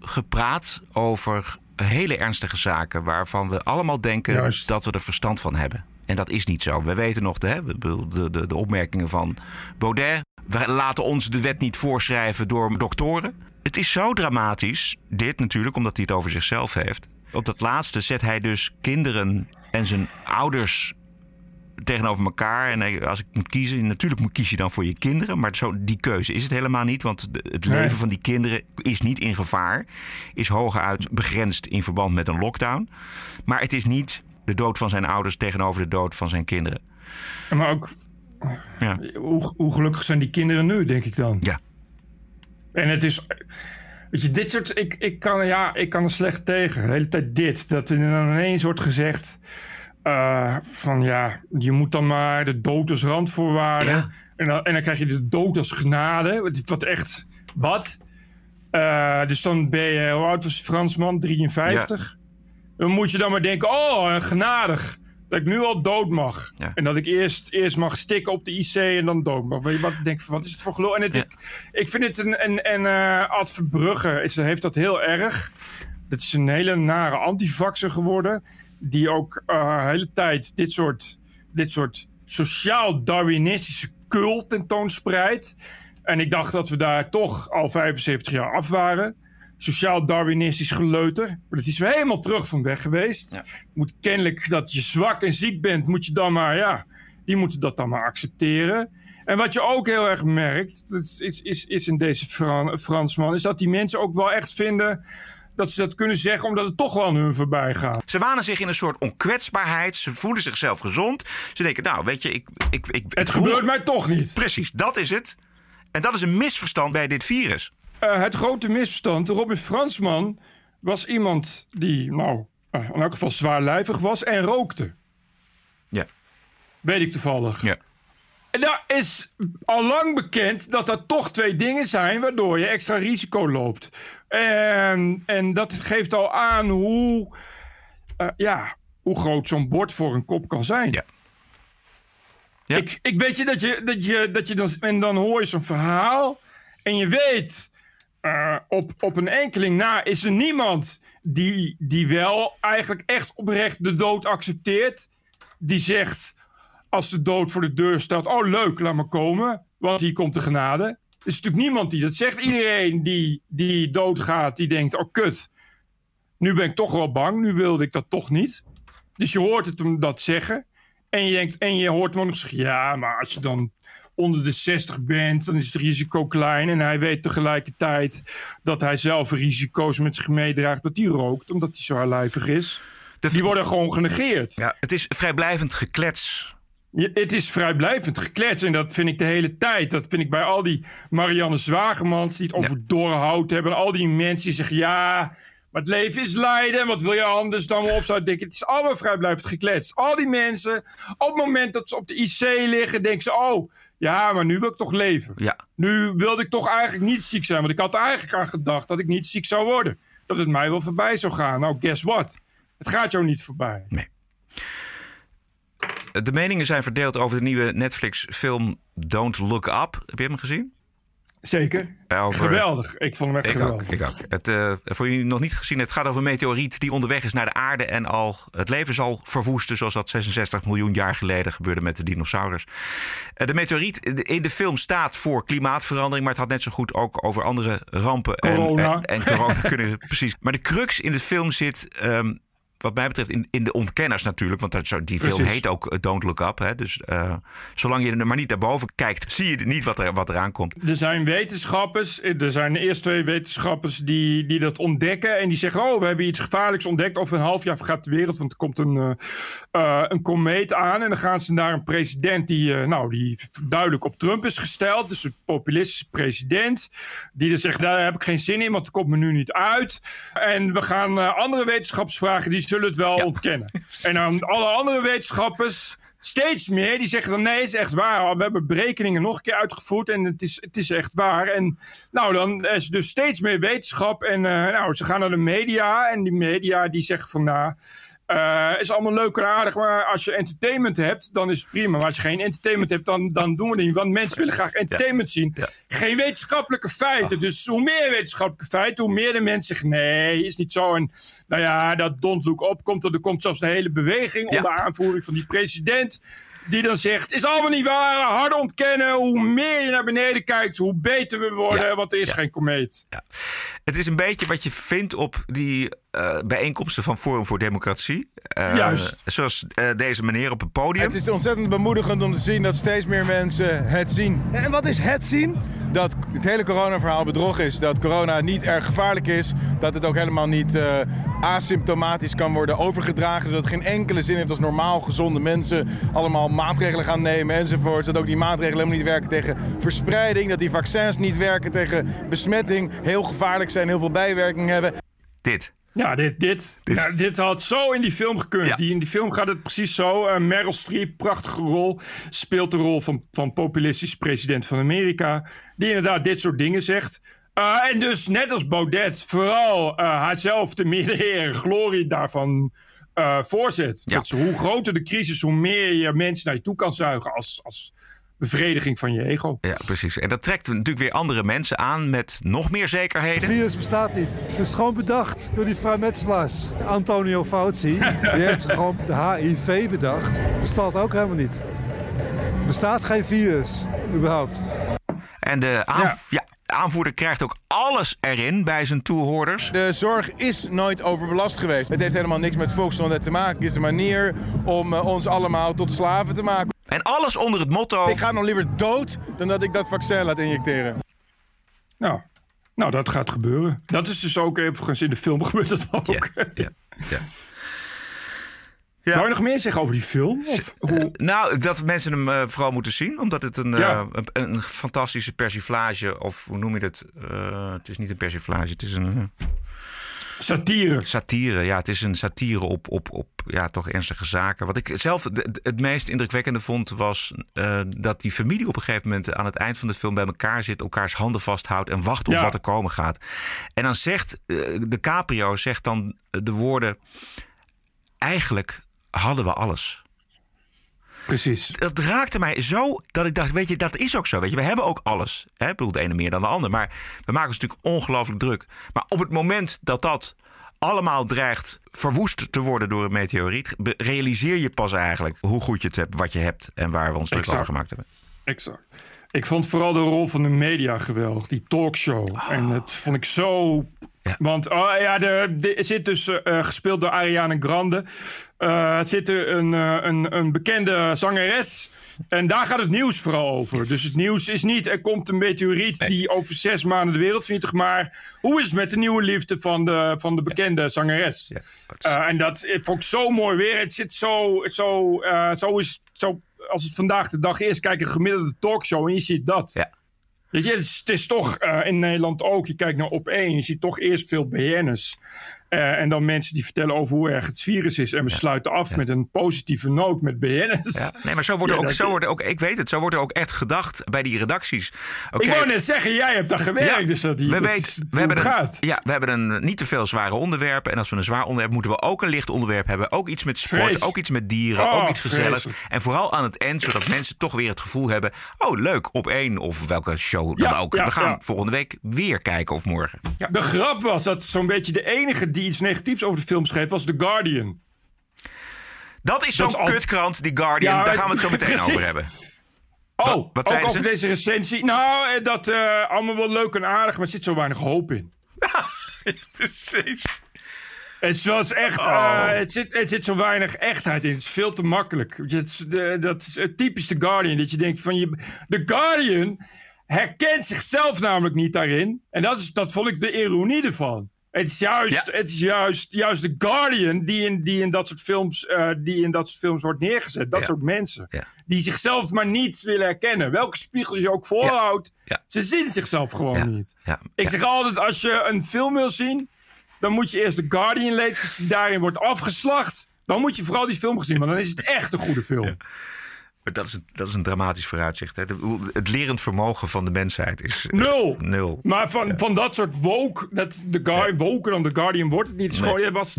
gepraat over hele ernstige zaken. waarvan we allemaal denken
Juist.
dat we er verstand van hebben. En dat is niet zo. We weten nog de, de, de, de opmerkingen van Baudet. We laten ons de wet niet voorschrijven door doktoren. Het is zo dramatisch, dit natuurlijk, omdat hij het over zichzelf heeft. Op dat laatste zet hij dus kinderen en zijn ouders tegenover elkaar. En als ik moet kiezen, natuurlijk moet kies je dan voor je kinderen. Maar zo, die keuze is het helemaal niet. Want het
Nee.
leven van die kinderen is niet in gevaar. Is hooguit begrensd in verband met een lockdown. Maar het is niet de dood van zijn ouders tegenover de dood van zijn kinderen.
Maar ook,
Ja.
hoe, hoe gelukkig zijn die kinderen nu, denk ik dan?
Ja.
En het is. Weet je, dit soort. Ik, ik, kan, ja, ik kan er slecht tegen. De hele tijd dit. Dat er dan ineens wordt gezegd. Eh, van ja, je moet dan maar de dood als randvoorwaarde.
Ja.
En, dan, en dan krijg je de dood als genade. Wat, echt. Wat? Eh, dus dan ben je. Hoe oud was Fransman? 53. Dan moet je dan maar denken: oh, genadig. Dat ik nu al dood mag.
Ja.
En dat ik eerst, eerst mag stikken op de IC en dan dood mag. Weet je wat? Ik denk, wat is het voor geloof? En het, ik, ik vind het een. En, en eh Ad Verbrugge is, heeft dat heel erg. Dat is een hele nare antivaxer geworden. Die ook eh, de hele tijd dit soort, dit soort sociaal-Darwinistische cult tentoonspreidt. En ik dacht dat we daar toch al 75 jaar af waren. Sociaal-Darwinistisch geleuter. Maar dat is weer helemaal terug van weg geweest.
Ja.
Moet kennelijk dat je zwak en ziek bent, moet je dan maar, ja, die moeten dat dan maar accepteren. En wat je ook heel erg merkt, is, is, is in deze Fran- Fransman, is dat die mensen ook wel echt vinden dat ze dat kunnen zeggen omdat het toch wel aan hun voorbij gaat.
Ze wanen zich in een soort onkwetsbaarheid. Ze voelen zichzelf gezond. Ze denken, nou, weet je, ik... ik, ik
Het
voel-
gebeurt mij toch niet.
Precies, dat is het. En dat is een misverstand bij dit virus.
Eh, het grote misverstand. Robin Fransman was iemand die, nou, eh, in elk geval zwaarlijvig was en rookte.
Ja.
Weet ik toevallig.
Ja.
Daar is al lang bekend dat er toch twee dingen zijn waardoor je extra risico loopt. En, en dat geeft al aan hoe, eh, ja, hoe groot zo'n bord voor een kop kan zijn.
Ja. Ja.
Ik, ik weet je dat je, dat je, dat je dan, en dan hoor je zo'n verhaal en je weet, eh, op, op een enkeling na is er niemand die, die wel eigenlijk echt oprecht de dood accepteert. Die zegt, als de dood voor de deur staat, oh leuk, laat maar komen, want hier komt de genade. Er is natuurlijk niemand die dat zegt. Iedereen die, die doodgaat, die denkt, oh kut, nu ben ik toch wel bang, nu wilde ik dat toch niet. Dus je hoort het hem dat zeggen. En je, denkt, en je hoort hem ook nog zeggen: ja, maar als je dan onder de 60 bent, dan is het risico klein. En hij weet tegelijkertijd dat hij zelf risico's met zich meedraagt dat hij rookt, omdat hij zwaarlijvig is.
De-
Die worden gewoon genegeerd.
Ja, het is vrijblijvend geklets.
Het is vrijblijvend geklets en dat vind ik de hele tijd. Dat vind ik bij al die Marianne Zwagemans die het over doorhout hebben. En al die mensen die zeggen ja, maar het leven is lijden. Wat wil je anders dan op zou denken? Het is allemaal vrijblijvend geklets. Al die mensen, op het moment dat ze op de IC liggen, denken ze oh, ja, maar nu wil ik toch leven.
Ja.
Nu wilde ik toch eigenlijk niet ziek zijn. Want ik had er eigenlijk aan gedacht dat ik niet ziek zou worden. Dat het mij wel voorbij zou gaan. Nou, guess what? Het gaat jou niet voorbij.
Nee. De meningen zijn verdeeld over de nieuwe Netflix-film Don't Look Up. Heb je hem gezien?
Zeker.
Over-
Geweldig. Ik vond hem echt
Ik
geweldig.
ook, ik ook. Het, eh, voor jullie nog niet gezien, het gaat over een meteoriet die onderweg is naar de aarde en al het leven zal verwoesten, zoals dat 66 miljoen jaar geleden gebeurde met de dinosaurus. Eh, de meteoriet in de film staat voor klimaatverandering, maar het had net zo goed ook over andere rampen en-
Corona.
En, en, corona kunnen precies. Maar de crux in de film zit. ehm, wat mij betreft in, in de ontkenners natuurlijk. Want dat, zo- die film
Precies.
heet ook eh, Don't Look Up. Hè? Dus eh, zolang je er maar niet naar boven kijkt, zie je niet wat er, wat eraan komt.
Er zijn wetenschappers, er zijn de eerste twee wetenschappers die, die dat ontdekken. En die zeggen, oh, we hebben iets gevaarlijks ontdekt. Over een half jaar vergaat de wereld, want er komt een, eh, eh, een komeet aan. En dan gaan ze naar een president die, eh, nou, die duidelijk op Trump is gesteld. Dus een populistische president. Die dan zegt, daar heb ik geen zin in, want het komt me nu niet uit. En we gaan eh, andere wetenschappers vragen. Die zullen het wel ontkennen. En dan alle andere wetenschappers, steeds meer, die zeggen dan nee, is echt waar. We hebben berekeningen nog een keer uitgevoerd en het is, het is echt waar. En nou, dan is dus steeds meer wetenschap. En eh, nou, ze gaan naar de media en die media die zeggen van nou... eh, is allemaal leuk en aardig, maar als je entertainment hebt, dan is het prima. Maar als je geen entertainment hebt, dan, dan doen we het niet. Want mensen willen graag entertainment zien. Geen wetenschappelijke feiten. Dus hoe meer wetenschappelijke feiten, hoe meer de mensen zeggen: nee, is niet zo. En nou ja, dat don't look up komt er. Komt zelfs een hele beweging onder aanvoering van die president. Die dan zegt: is allemaal niet waar, harder ontkennen. Hoe meer je naar beneden kijkt, hoe beter we worden. Want er is geen komeet.
Het is een beetje wat je vindt op die eh, bijeenkomsten van Forum voor Democratie. Eh,
Juist.
Zoals eh, deze meneer op het podium.
Het is ontzettend bemoedigend om te zien dat steeds meer mensen het zien.
En wat is het zien?
Dat het hele coronaverhaal bedrog is. Dat corona niet erg gevaarlijk is. Dat het ook helemaal niet eh, asymptomatisch kan worden overgedragen. Dat het geen enkele zin heeft als normaal gezonde mensen allemaal maatregelen gaan nemen enzovoort. Dat ook die maatregelen helemaal niet werken tegen verspreiding. Dat die vaccins niet werken tegen besmetting. Heel gevaarlijk zijn, heel veel bijwerkingen hebben.
Dit.
Ja, dit, dit, dit. Ja, dit had zo in die film gekund. Die, in die film gaat het precies zo. Uh, Meryl Streep, prachtige rol. Speelt de rol van, van populistisch president van Amerika. Die inderdaad dit soort dingen zegt. Uh, en dus net als Baudet vooral uh, haarzelf de meerdere glorie daarvan voorzet.
Ja.
Dat ze, hoe groter de crisis, hoe meer je mensen naar je toe kan zuigen als, als bevrediging van je ego.
Ja, precies. En dat trekt natuurlijk weer andere mensen aan met nog meer zekerheden.
Het virus bestaat niet. Het is gewoon bedacht door die vrijmetselaars. Antonio Fauci, die heeft gewoon de HIV bedacht. Bestaat ook helemaal niet. Bestaat geen virus, überhaupt.
En de aanv ja. aanvoerder krijgt ook alles erin bij zijn toehoorders.
De zorg is nooit overbelast geweest. Het heeft helemaal niks met volksgezondheid te maken. Het is een manier om uh, ons allemaal tot slaven te maken.
En alles onder het motto...
Ik ga nog liever dood dan dat ik dat vaccin laat injecteren.
Nou, nou dat gaat gebeuren. Dat is dus ook even in de film gebeurt dat ook.
Ja, ja, ja.
Ja. Wou je nog meer zeggen over die film? Of hoe?
Uh, nou, dat mensen hem uh, vooral moeten zien. Omdat het een, ja. uh, een, een, fantastische persiflage... of hoe noem je het? eh, het is niet een persiflage, het is een...
Satire.
Satire, ja. Het is een satire op, op, op ja, toch ernstige zaken. Wat ik zelf het, meest indrukwekkende vond... was uh, dat die familie op een gegeven moment... aan het eind van de film bij elkaar zit... elkaars handen vasthoudt en wacht op ja. wat er komen gaat. En dan zegt uh, de Caprio zegt dan de woorden... eigenlijk hadden we alles.
Precies.
Dat raakte mij zo dat ik dacht, weet je, dat is ook zo. Weet je, we hebben ook alles. Hè? Ik bedoel, de ene meer dan de ander. Maar we maken ons natuurlijk ongelooflijk druk. Maar op het moment dat dat allemaal dreigt verwoest te worden door een meteoriet, realiseer je pas eigenlijk hoe goed je het hebt, wat je hebt en waar we ons druk over gemaakt hebben.
Exact. Ik vond vooral de rol van de media geweldig, die talkshow. Oh. En dat vond ik zo ja. Want oh, ja, er zit dus uh, gespeeld door Ariana Grande. Uh, zit er een, uh, een, een bekende zangeres. En daar gaat het nieuws vooral over. Dus het nieuws is niet er komt een meteoriet nee. die over zes maanden de wereld vernietigt. Maar hoe is het met de nieuwe liefde van de, van de bekende ja. zangeres? Ja, en dat vond ik zo mooi weer. Het zit zo, zo, zo is zo. Als het vandaag de dag is, kijk een gemiddelde talkshow en je ziet dat.
Ja.
Weet je, het is, toch uh, in Nederland ook. Je kijkt naar op één. Je ziet toch eerst veel BN'ers. Uh, en dan mensen die vertellen over hoe erg het virus is. En we ja. sluiten af ja. met een positieve noot met BN'ers.
Ja. Nee, maar zo wordt, er ook, zo wordt er ook, ik weet het, zo wordt er ook echt gedacht bij die redacties.
Okay. Ik wou net zeggen, jij hebt daar gewerkt. dus dat die,
we, weet, we, hebben
gaat.
Een, ja, we hebben een niet te veel zware onderwerpen. En als we een zwaar onderwerp moeten we ook een licht onderwerp hebben. Ook iets met sport, Vrees. ook iets met dieren, oh, ook iets gezelligs. En vooral aan het eind, zodat mensen toch weer het gevoel hebben... oh, leuk, op één of welke show dan ook. we gaan volgende week weer kijken of morgen.
De grap was dat zo'n beetje de enige die iets negatiefs over de film schreef, was The Guardian.
Dat is zo'n kutkrant, die Guardian. Ja, Daar gaan we het zo meteen precies. over hebben.
Oh, wat, wat ook over ze? deze recensie. Nou, dat uh, allemaal wel leuk en aardig, maar er zit zo weinig hoop in.
precies.
Het was echt, oh. uh, het, zit, het zit zo weinig echtheid in. Het is veel te makkelijk. Het dat is typisch The Guardian. Dat je denkt van, je, The Guardian herkent zichzelf namelijk niet daarin. En dat, is, dat vond ik de ironie ervan. Het is juist, ja. het is juist, juist de Guardian die in, die in dat soort films, uh, die in dat soort films wordt neergezet. Dat ja. soort mensen.
Ja.
Die zichzelf maar niet willen herkennen. Welke spiegel je ook voorhoudt. Ze zien zichzelf gewoon niet. Ik zeg altijd, als je een film wil zien, dan moet je eerst The Guardian lezen, als die daarin wordt afgeslacht. Dan moet je vooral die film gezien, want dan is het echt een goede film.
Dat is, een, dat is een dramatisch vooruitzicht. Hè. Het lerend vermogen van de mensheid is eh,
Nul.
nul.
Maar van, van dat soort woke, dat de guy woker dan de Guardian wordt het niet. Het,
Nee.
was,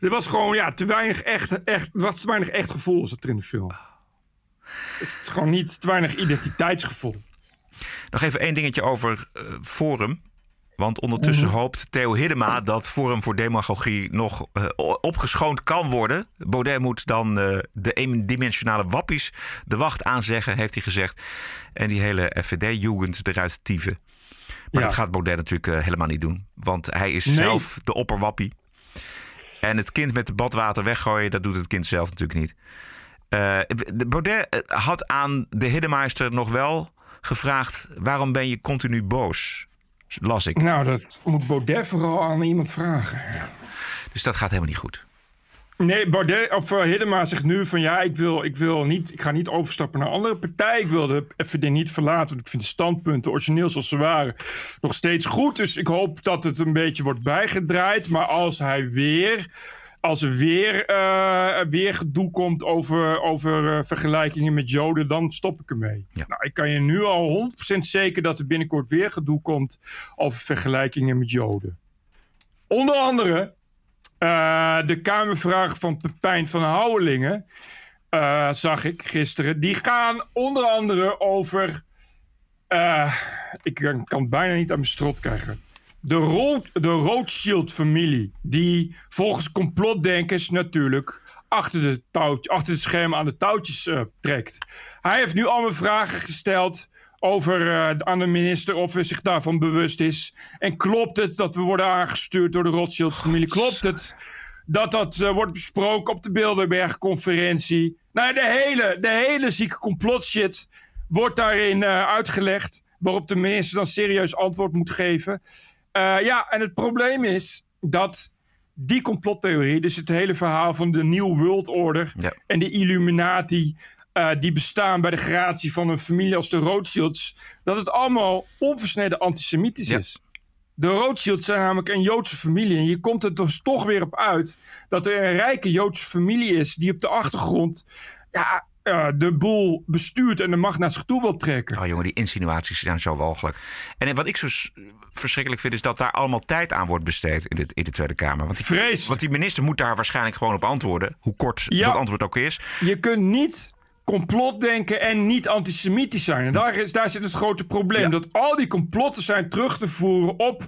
het was gewoon ja, te weinig echt, echt, er was te weinig echt gevoel zat er in de film. Het is gewoon niet te weinig identiteitsgevoel.
Nog even één dingetje over eh, Forum. Want ondertussen
Mhm.
hoopt Theo Hiddema dat Forum voor Demagogie nog eh, opgeschoond kan worden. Baudet moet dan eh, de eendimensionale wappies de wacht aanzeggen, heeft hij gezegd. En die hele FVD-jugend eruit tieven. Maar
Ja.
dat gaat Baudet natuurlijk eh, helemaal niet doen. Want hij is
Nee.
zelf de opperwappie. En het kind met de badwater weggooien, dat doet het kind zelf natuurlijk niet. De Baudet had aan de Hiddemeister nog wel gevraagd... waarom ben je continu boos? Las ik.
Nou, dat moet Baudet vooral aan iemand vragen.
Dus dat gaat helemaal niet goed.
Nee, Baudet of uh, Hiddema zegt nu van ja, ik wil, ik wil niet, ik ga niet overstappen naar een andere partij. Ik wil de FVD niet verlaten, want ik vind de standpunten origineel zoals ze waren nog steeds goed. Dus ik hoop dat het een beetje wordt bijgedraaid. Maar als hij weer, als er weer, eh, weer gedoe komt over, over eh, vergelijkingen met Joden, dan stop ik ermee. Nou, ik kan je nu al 100% zeker dat er binnenkort weer gedoe komt over vergelijkingen met Joden. Onder andere uh, de Kamervragen van Pepijn van Houwelingen, zag ik gisteren. Die gaan onder andere over. Ik kan het bijna niet aan mijn strot krijgen. De, Ro de Rothschild-familie, die volgens complotdenkers natuurlijk achter de, touwtje, achter de schermen aan de touwtjes uh, trekt. Hij heeft nu allemaal vragen gesteld over uh, aan de minister of hij zich daarvan bewust is. En klopt het dat we worden aangestuurd door de Rothschild-familie? Klopt het dat dat uh, wordt besproken op de Bilderberg-conferentie? Nou, de hele, de hele zieke complotshit wordt daarin uitgelegd. Waarop de minister dan serieus antwoord moet geven. Uh, ja, en het probleem is dat die complottheorie, dus het hele verhaal van de New World Order
ja.
en de Illuminati, uh, die bestaan bij de gratie van een familie als de Rothschilds, dat het allemaal onversneden antisemitisch
ja.
is. De Rothschilds zijn namelijk een Joodse familie. En je komt er dus toch weer op uit dat er een rijke Joodse familie is die op de achtergrond ja, uh, de boel bestuurt en de macht naar zich toe wil trekken.
Oh jongen, die insinuaties zijn zo walgelijk. En wat ik zo verschrikkelijk vind, is dat daar allemaal tijd aan wordt besteed in de, in de Tweede Kamer. Want die,
Vrees.
Want die minister moet daar waarschijnlijk gewoon op antwoorden, hoe kort
Ja.
dat antwoord ook is.
Je kunt niet complotdenken en niet antisemitisch zijn. En daar, is, daar zit het grote probleem. Dat al die complotten zijn terug te voeren op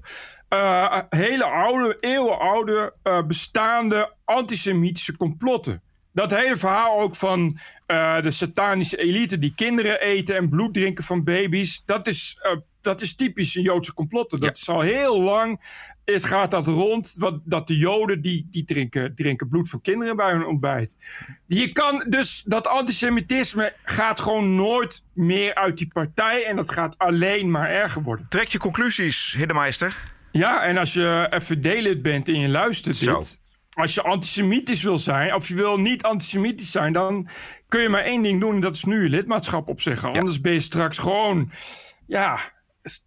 uh, hele oude, eeuwenoude, uh, bestaande antisemitische complotten. Dat hele verhaal ook van uh, de satanische elite die kinderen eten en bloed drinken van baby's. Dat is, uh, dat is typisch een Joodse complotten. Dat ja. is al heel lang. Is, gaat dat rond. Wat, dat de Joden die, die drinken, drinken bloed van kinderen bij hun ontbijt. Je kan dus dat antisemitisme gaat gewoon nooit meer uit die partij. En dat gaat alleen maar erger worden.
Trek je conclusies, Hiddemeister.
Ja, en als je FVD-lid bent en je luistert dit als je antisemitisch wil zijn, of je wil niet antisemitisch zijn, dan kun je maar één ding doen. En dat is nu je lidmaatschap opzeggen. Ja. Anders ben je straks gewoon, ja,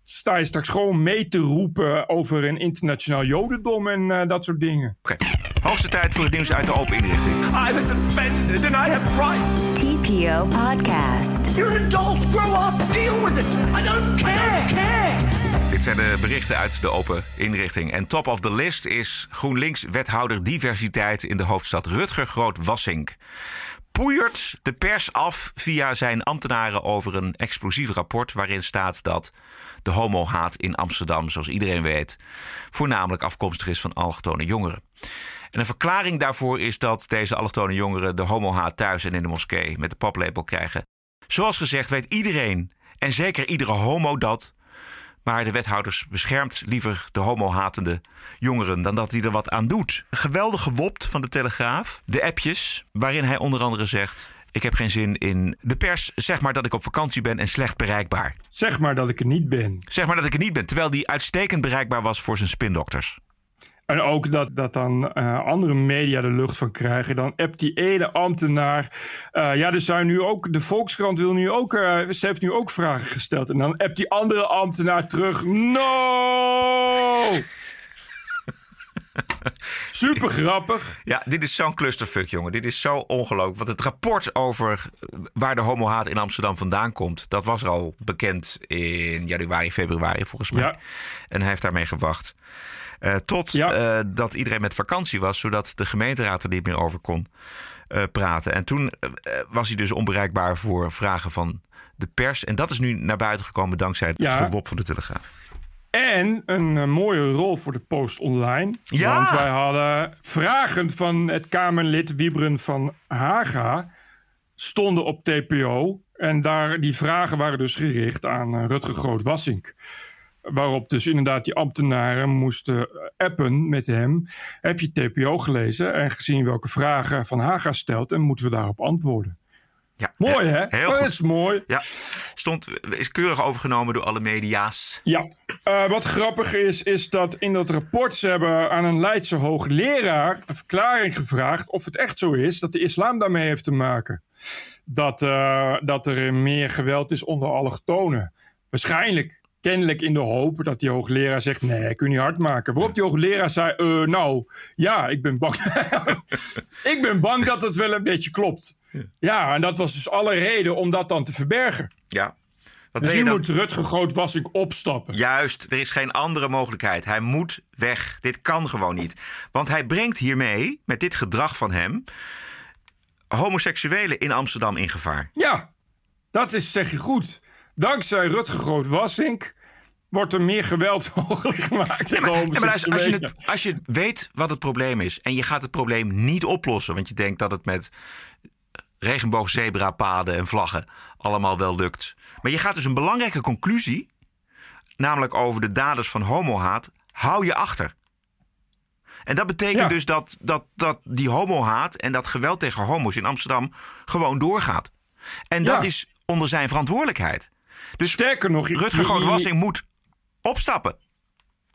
sta je straks gewoon mee te roepen over een internationaal jodendom en uh, dat soort dingen.
Oké, okay. hoogste tijd voor het nieuws uit de open inrichting.
I was offended and I have rights.
TPO Podcast.
You're an adult, grow up, deal with it. I don't care, I don't care.
Zijn de berichten uit de open inrichting. En top of the list is GroenLinks-wethouder diversiteit in de hoofdstad Rutger Groot-Wassink. Poeiert de pers af via zijn ambtenaren over een explosief rapport waarin staat dat de homohaat in Amsterdam, zoals iedereen weet, voornamelijk afkomstig is van allochtone jongeren. En een verklaring daarvoor is dat deze allochtone jongeren de homohaat thuis en in de moskee met de paplepel krijgen. Zoals gezegd weet iedereen en zeker iedere homo dat. Maar de wethouders beschermt liever de homohatende jongeren dan dat hij er wat aan doet. Geweldig gewopt van de Telegraaf. De appjes waarin hij onder andere zegt... ik heb geen zin in de pers. Zeg maar dat ik op vakantie ben en slecht bereikbaar.
Zeg maar dat ik er niet ben.
Zeg maar dat ik er niet ben. Terwijl die uitstekend bereikbaar was voor zijn spindokters.
En ook dat, dat dan uh, andere media de lucht van krijgen. Dan appt die ene ambtenaar. Uh, ja, er zijn nu ook. De Volkskrant wil nu ook. Uh, ze heeft nu ook vragen gesteld. En dan appt die andere ambtenaar terug. No! Super grappig.
Ja, dit is zo'n clusterfuck, jongen. Dit is zo ongelooflijk. Want het rapport over waar de homohaat in Amsterdam vandaan komt... dat was al bekend in januari, februari volgens mij.
Ja.
En hij heeft daarmee gewacht. Eh, tot eh, dat iedereen met vakantie was... zodat de gemeenteraad er niet meer over kon eh, praten. En toen was hij dus onbereikbaar voor vragen van de pers. En dat is nu naar buiten gekomen dankzij het
Ja.
gewop van de Telegraaf.
En een mooie rol voor de Post Online.
Ja!
Want wij hadden vragen van het Kamerlid Wiebren van Haga stonden op TPO. En daar, die vragen waren dus gericht aan Rutger Groot-Wassink. Waarop dus inderdaad die ambtenaren moesten eh, appen met hem. Heb je TPO gelezen en gezien welke vragen Van Haga stelt... en moeten we daarop antwoorden.
Ja,
Mooi, hè?
Heel
Dat is mooi.
Ja, stond, is keurig overgenomen door alle media's.
Ja, eh, wat grappig is, is dat in dat rapport ze hebben aan een Leidse hoogleraar een verklaring gevraagd of het echt zo is dat de islam daarmee heeft te maken. Dat, eh, dat er meer geweld is onder allochtonen. Waarschijnlijk, kennelijk in de hoop dat die hoogleraar zegt: nee, kun je niet hard maken. Waarop die hoogleraar zei: eh, nou, ja, ik ben bang. ik ben bang dat het wel een beetje klopt. Ja, en dat was dus alle reden om dat dan te verbergen.
Ja. Wat
dus nu
dan-
moet Rutger Groot-Wassink opstappen.
Juist, er is geen andere mogelijkheid. Hij moet weg. Dit kan gewoon niet. Want hij brengt hiermee, met dit gedrag van hem, homoseksuelen in Amsterdam in gevaar.
Ja, dat is, zeg je goed. Dankzij Rutger Groot-Wassink wordt er meer geweld mogelijk gemaakt
Ja, maar luister, als, je het, als je weet wat het probleem is en je gaat het probleem niet oplossen, want je denkt dat het met regenboogzebrapaden en vlaggen allemaal wel lukt. Maar je gaat dus een belangrijke conclusie, namelijk over de daders van homohaat, hou je achter. En dat betekent
Ja.
dus dat, dat, dat die homohaat en dat geweld tegen homo's in Amsterdam gewoon doorgaat. En dat is onder zijn verantwoordelijkheid. Dus
Sterker nog,
Rutger Groot-Wassing moet opstappen.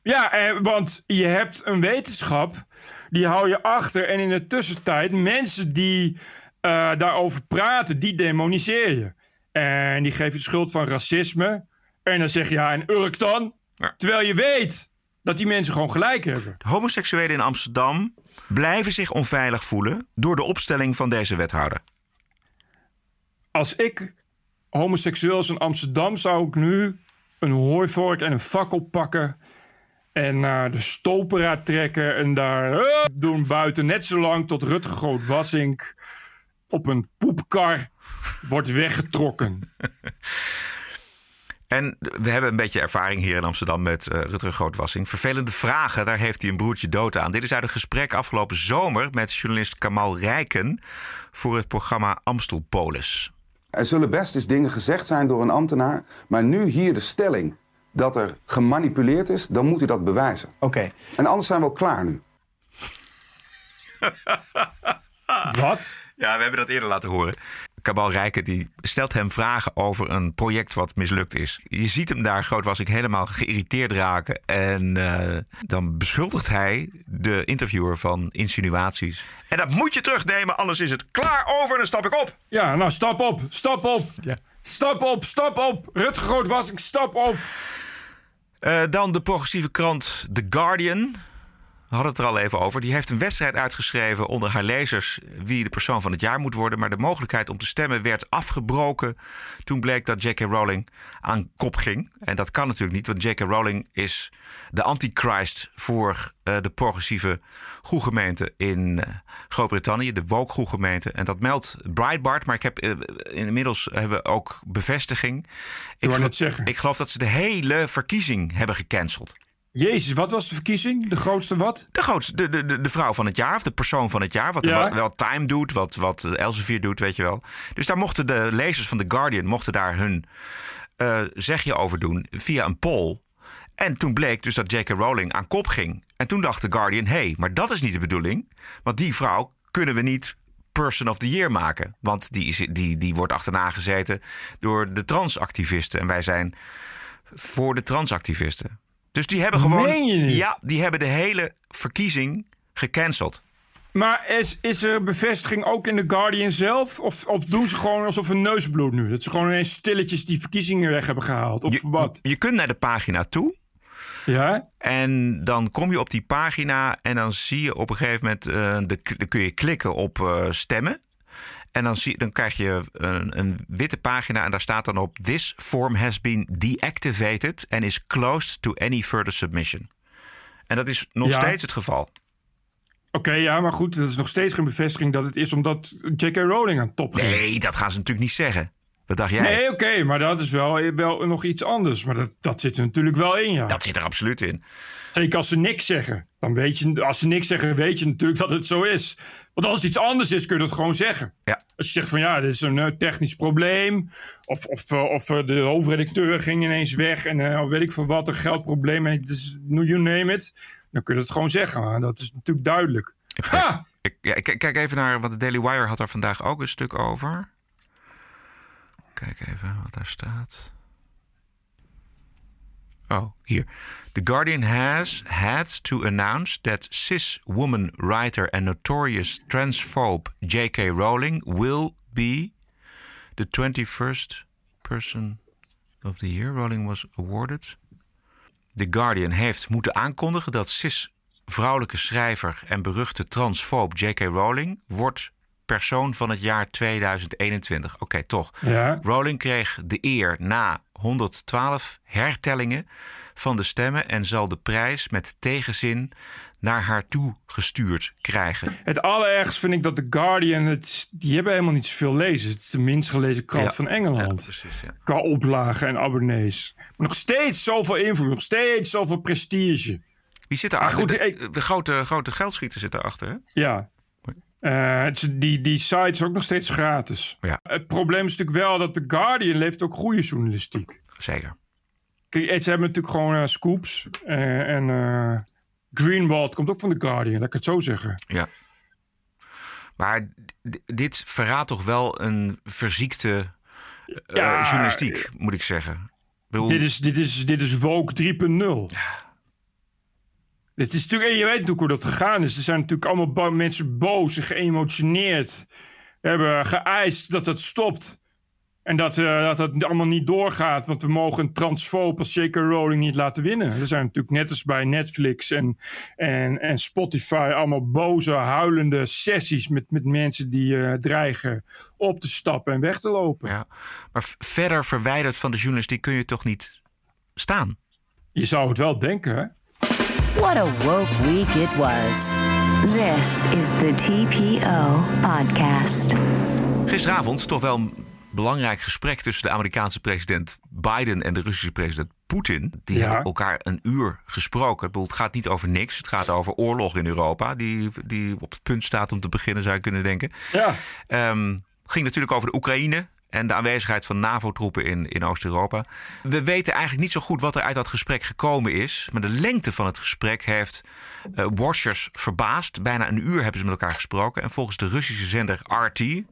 Ja, eh, want je hebt een wetenschap, die hou je achter. En in de tussentijd, mensen die eh, daarover praten, die demoniseer je. En die geven je de schuld van racisme. En dan zeg je, ja, en Urk dan? Terwijl je weet dat die mensen gewoon gelijk hebben.
Homoseksuelen in Amsterdam blijven zich onveilig voelen door de opstelling van deze wethouder.
Als ik homoseksueel is in Amsterdam, zou ik nu een hooivork en een fakkel pakken. En naar de stopera trekken en daar eh, doen buiten net zo lang tot Rutger Groot-Wassink op een poepkar wordt weggetrokken.
En we hebben een beetje ervaring hier in Amsterdam met eh Rutger Grootwassing. Vervelende vragen, daar heeft hij een broertje dood aan. Dit is uit een gesprek afgelopen zomer met journalist Kamal Rijken voor het programma Amstelpolis.
Er zullen best eens dingen gezegd zijn door een ambtenaar, maar nu hier de stelling dat er gemanipuleerd is, dan moet u dat bewijzen.
Oké.
En anders zijn we ook klaar nu.
Wat?
Ja, we hebben dat eerder laten horen. Kabal Rijken die stelt hem vragen over een project wat mislukt is. Je ziet hem daar, groot was ik, helemaal geïrriteerd raken. En eh, dan beschuldigt hij de interviewer van insinuaties. En dat moet je terugnemen, anders is het klaar over en dan stap ik op.
Ja, nou stap op, stap op. Stap op, stap op. Rutger Groot-Wassink, stap op.
Eh, dan de progressieve krant The Guardian. Hadden het er al even over. Die heeft een wedstrijd uitgeschreven onder haar lezers wie de persoon van het jaar moet worden. Maar de mogelijkheid om te stemmen werd afgebroken. Toen bleek dat J.K. Rowling aan kop ging. En dat kan natuurlijk niet, want J.K. Rowling is de antichrist voor eh, de progressieve groegemeente in eh, Groot-Brittannië. De woke groegemeente. En dat meldt Breitbart. Maar ik heb, eh, inmiddels hebben we ook bevestiging. Ik,
net zeggen.
ik geloof dat ze de hele verkiezing hebben gecanceld.
Jezus, wat was de verkiezing? De grootste wat?
De grootste, de, de, de, de vrouw van het jaar, of de persoon van het jaar. Wat,
Ja.
wat Time doet, wat, wat Elsevier doet, weet je wel. Dus daar mochten de lezers van The Guardian mochten daar hun eh, zegje over doen via een poll. En toen bleek dus dat J.K. Rowling aan kop ging. En toen dacht The Guardian, hé, hey, maar dat is niet de bedoeling. Want die vrouw kunnen we niet Person of the Year maken. Want die, is, die, die wordt achterna gezeten door de transactivisten. En wij zijn voor de transactivisten. Dus die hebben gewoon.
Meen je niet?
Ja, die hebben de hele verkiezing gecanceld.
Maar is, is er bevestiging ook in The Guardian zelf? Of, of doen ze gewoon alsof een neusbloed nu? Dat ze gewoon ineens stilletjes die verkiezingen weg hebben gehaald? Of wat?
Je kunt naar de pagina toe.
Ja.
En dan kom je op die pagina en dan zie je op een gegeven moment... eh, de, dan kun je klikken op eh, stemmen. En dan, zie, dan krijg je een, een witte pagina en daar staat dan op... This form has been deactivated and is closed to any further submission. En dat is nog
Ja.
steeds het geval.
Oké, ja, maar goed, dat is nog steeds geen bevestiging dat het is omdat J.K. Rowling aan top ging.
Nee, dat gaan ze natuurlijk niet zeggen. Wat dacht jij?
Nee, oké, maar dat is wel, wel nog iets anders. Maar dat, dat zit er natuurlijk wel in, ja.
Dat zit er absoluut in.
Zeker als ze niks zeggen. Dan weet je, als ze niks zeggen, weet je natuurlijk dat het zo is. Want als het iets anders is, kun je dat gewoon zeggen.
Ja.
Als je zegt van ja, dit is een eh, technisch probleem. Of, of, eh, of eh, de hoofdredacteur ging ineens weg. En eh, weet ik veel wat, een geldprobleem. Het is, you name it. Dan kun je dat gewoon zeggen. Maar Dat is natuurlijk duidelijk. Ha!
Ik, ja, ik kijk even naar, want de Daily Wire had er vandaag ook een stuk over. Kijk even wat daar staat. Oh. The Guardian has had to announce that cis woman writer and notorious transphobe J.K. Rowling will be the 21st person of the year. Rowling was awarded. The Guardian heeft moeten aankondigen dat cis vrouwelijke schrijver en beruchte transfoob J.K. Rowling wordt persoon van het jaar 2021. Oké, toch.
Ja.
Rowling kreeg de eer na 112 hertellingen van de stemmen en zal de prijs met tegenzin naar haar toe gestuurd krijgen.
Het allerergst vind ik dat The Guardian, het, die hebben helemaal niet zoveel lezers. Het is de minst gelezen krant
Ja.
van Engeland.
precies, ja.
Qua oplagen en abonnees. Maar nog steeds zoveel invloed, nog steeds zoveel prestige.
Wie zit erachter?
goed,
de,
ik-
de grote, grote geldschieter zit erachter, hè?
Ja. Is- die, die site is ook nog steeds gratis.
Ja.
Het probleem is natuurlijk wel dat The Guardian levert ook goede journalistiek.
Zeker.
Kijk, ze hebben natuurlijk gewoon eh, scoops. eh, en Greenwald komt ook van The Guardian, laat ik het zo zeggen.
Ja. Maar dit verraadt toch wel een verziekte
Ja,
journalistiek, moet ik zeggen. Bedoel,
Dit is, dit is, dit is Woke 3.0. Dit is natuurlijk, je weet natuurlijk hoe dat gegaan is. Er zijn natuurlijk allemaal mensen boos en geëmotioneerd. Hebben geëist dat het stopt. En dat, eh, dat het allemaal niet doorgaat. Want we mogen een transfoob als J.K. Rowling niet laten winnen. Er zijn natuurlijk net als bij Netflix en, en, en Spotify... allemaal boze, huilende sessies met, met mensen die eh, dreigen op te stappen en weg te lopen.
Ja. Maar verder verwijderd van de journalistiek kun je toch niet staan?
Je zou het wel denken, hè?
What a woke week it was.
This is the TPO podcast.
Gisteravond toch wel een belangrijk gesprek tussen de Amerikaanse president Biden en de Russische president Poetin. Die
Ja.
hebben elkaar een uur gesproken. Ik bedoel, het gaat niet over niks. Het gaat over oorlog in Europa, die, die op het punt staat om te beginnen, zou je kunnen denken.
Ja.
Ehm, het ging natuurlijk over de Oekraïne en de aanwezigheid van NAVO-troepen in, in Oost-Europa. We weten eigenlijk niet zo goed wat er uit dat gesprek gekomen is. Maar de lengte van het gesprek heeft eh, watchers verbaasd. Bijna een uur hebben ze met elkaar gesproken. En volgens de Russische zender RT,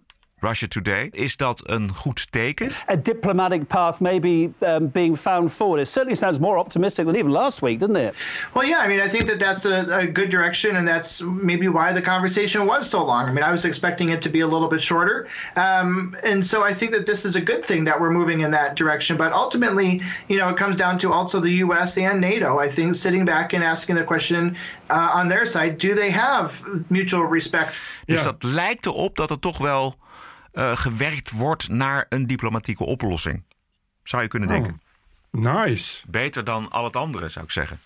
Russia Today, is dat een goed teken.
a diplomatic path maybe um, being found forward. It certainly sounds more optimistic than even last week, doesn't it?
Well, yeah, I mean, I think that that's a, a good direction, and that's maybe why the conversation was so long. I mean, I was expecting it to be a little bit shorter. Um, and so I think that this is a good thing that we're moving in that direction. But ultimately, you know, it comes down to also the U.S. and NATO, I think, sitting back and asking the question uh, on their side do they have mutual respect?
Dus dat lijkt erop dat er toch wel eh, gewerkt wordt naar een diplomatieke oplossing. Zou je kunnen
Oh.
denken.
Nice.
Beter dan al het andere, zou ik zeggen.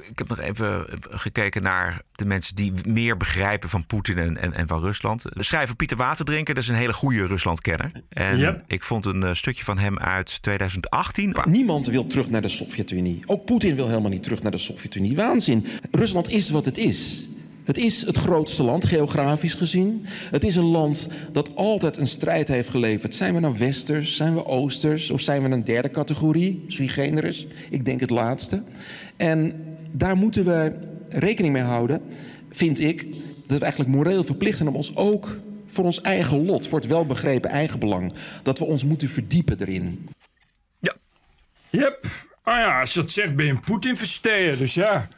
Ik heb nog even gekeken naar de mensen die meer begrijpen van Poetin en, en, en van Rusland. Schrijver Pieter Waterdrinker, dat is een hele goede Ruslandkenner. En
Yep.
ik vond een eh, stukje van hem uit 2018.
Niemand wil terug naar de Sovjet-Unie. Ook Poetin wil helemaal niet terug naar de Sovjet-Unie. Waanzin. Rusland is wat het is. Het is het grootste land, geografisch gezien. Het is een land dat altijd een strijd heeft geleverd. Zijn we nou westers, zijn we oosters... of zijn we een derde categorie, sui generis? Ik denk het laatste. En daar moeten we rekening mee houden, vind ik... dat we eigenlijk moreel verplicht om ons ook voor ons eigen lot... voor het welbegrepen eigenbelang... dat we ons moeten verdiepen erin.
Yep. Ah ja, als je dat zegt ben je een Poetin versteer. Dus ja.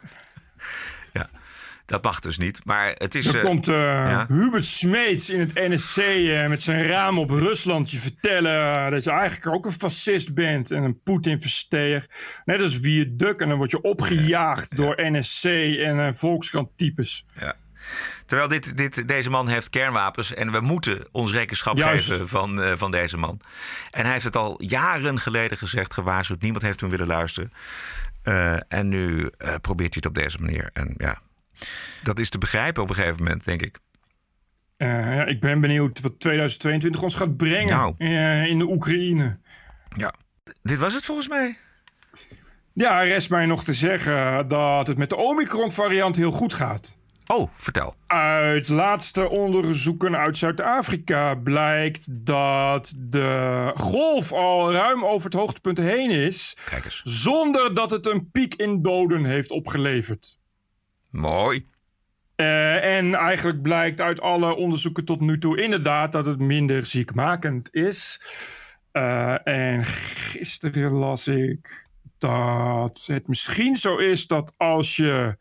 Dat mag dus niet. Maar het is.
Dan
eh,
komt eh,
ja.
Hubert Smeets in het NSC eh, met zijn raam op Rusland je vertellen dat je eigenlijk ook een fascist bent en een Poetin-versteer. Net als Viaduct en dan word je opgejaagd door NSC en Volkskrant-types.
Ja. Terwijl dit, dit, deze man heeft kernwapens en we moeten ons rekenschap
Juist.
geven van, van deze man. En hij heeft het al jaren geleden gezegd, gewaarschuwd. Niemand heeft toen willen luisteren. En nu probeert hij het op deze manier. En ja, dat is te begrijpen op een gegeven moment, denk ik.
Eh, ja, ik ben benieuwd wat 2022 ons gaat brengen
Nou.
eh, in de Oekraïne.
Ja. Dit was het volgens mij.
Ja, rest mij nog te zeggen dat het met de Omicron-variant heel goed gaat.
Oh, vertel.
Uit laatste onderzoeken uit Zuid-Afrika blijkt dat de golf al ruim over het hoogtepunt heen is.
Kijk eens.
Zonder dat het een piek in doden heeft opgeleverd.
Mooi.
Eh, en eigenlijk blijkt uit alle onderzoeken tot nu toe inderdaad dat het minder ziekmakend is. Eh, en gisteren las ik dat het misschien zo is dat als je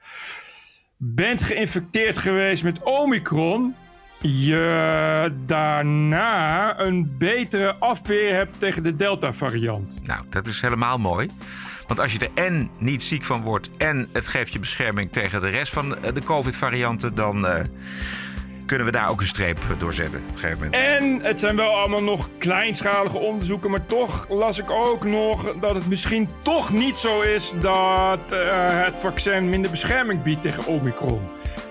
bent geïnfecteerd geweest met Omicron, je daarna een betere afweer hebt tegen de Delta-variant.
Nou, dat is helemaal mooi. Want als je er en niet ziek van wordt en het geeft je bescherming tegen de rest van eh, de COVID-varianten, dan eh, kunnen we daar ook een streep door zetten op gegeven moment.
En het zijn wel allemaal nog kleinschalige onderzoeken, maar toch las ik ook nog dat het misschien toch niet zo is dat eh, het vaccin minder bescherming biedt tegen Omicron.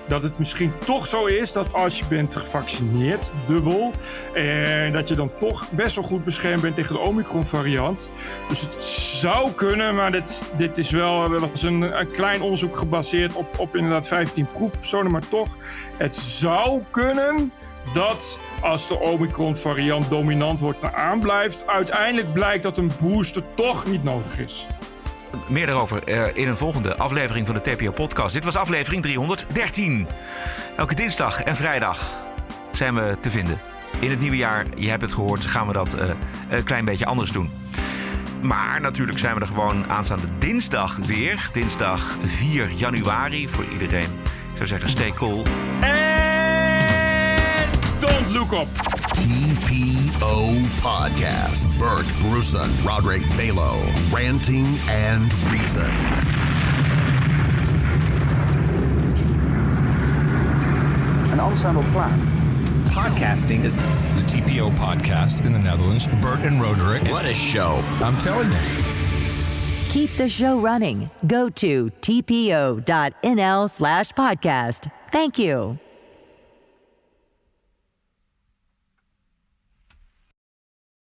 Dat het misschien toch zo is dat als je bent gevaccineerd, dubbel, en dat je dan toch best wel goed beschermd bent tegen de Omicron-variant. Dus het zou kunnen, maar dit, dit is wel was een, een klein onderzoek gebaseerd op, op inderdaad 15 proefpersonen, maar toch, het zou kunnen dat als de Omicron-variant dominant wordt en aanblijft, uiteindelijk blijkt dat een booster toch niet nodig is.
Meer daarover eh, in een volgende aflevering van de TPO-podcast. Dit was aflevering 313. Elke dinsdag en vrijdag zijn we te vinden. In het nieuwe jaar, je hebt het gehoord, gaan we dat eh, een klein beetje anders doen. Maar natuurlijk zijn we er gewoon aanstaande dinsdag weer. Dinsdag 4 januari voor iedereen. Ik zou zeggen, stay cool.
Don't look up.
TPO Podcast. Bert Bruson, Roderick Balo, ranting and reason.
En anders zijn we.
Podcasting is
The TPO podcast in the Netherlands. Bert and Roderick.
What a show.
I'm telling you.
Keep the show running. Go to tpo.nl slash podcast. Thank you.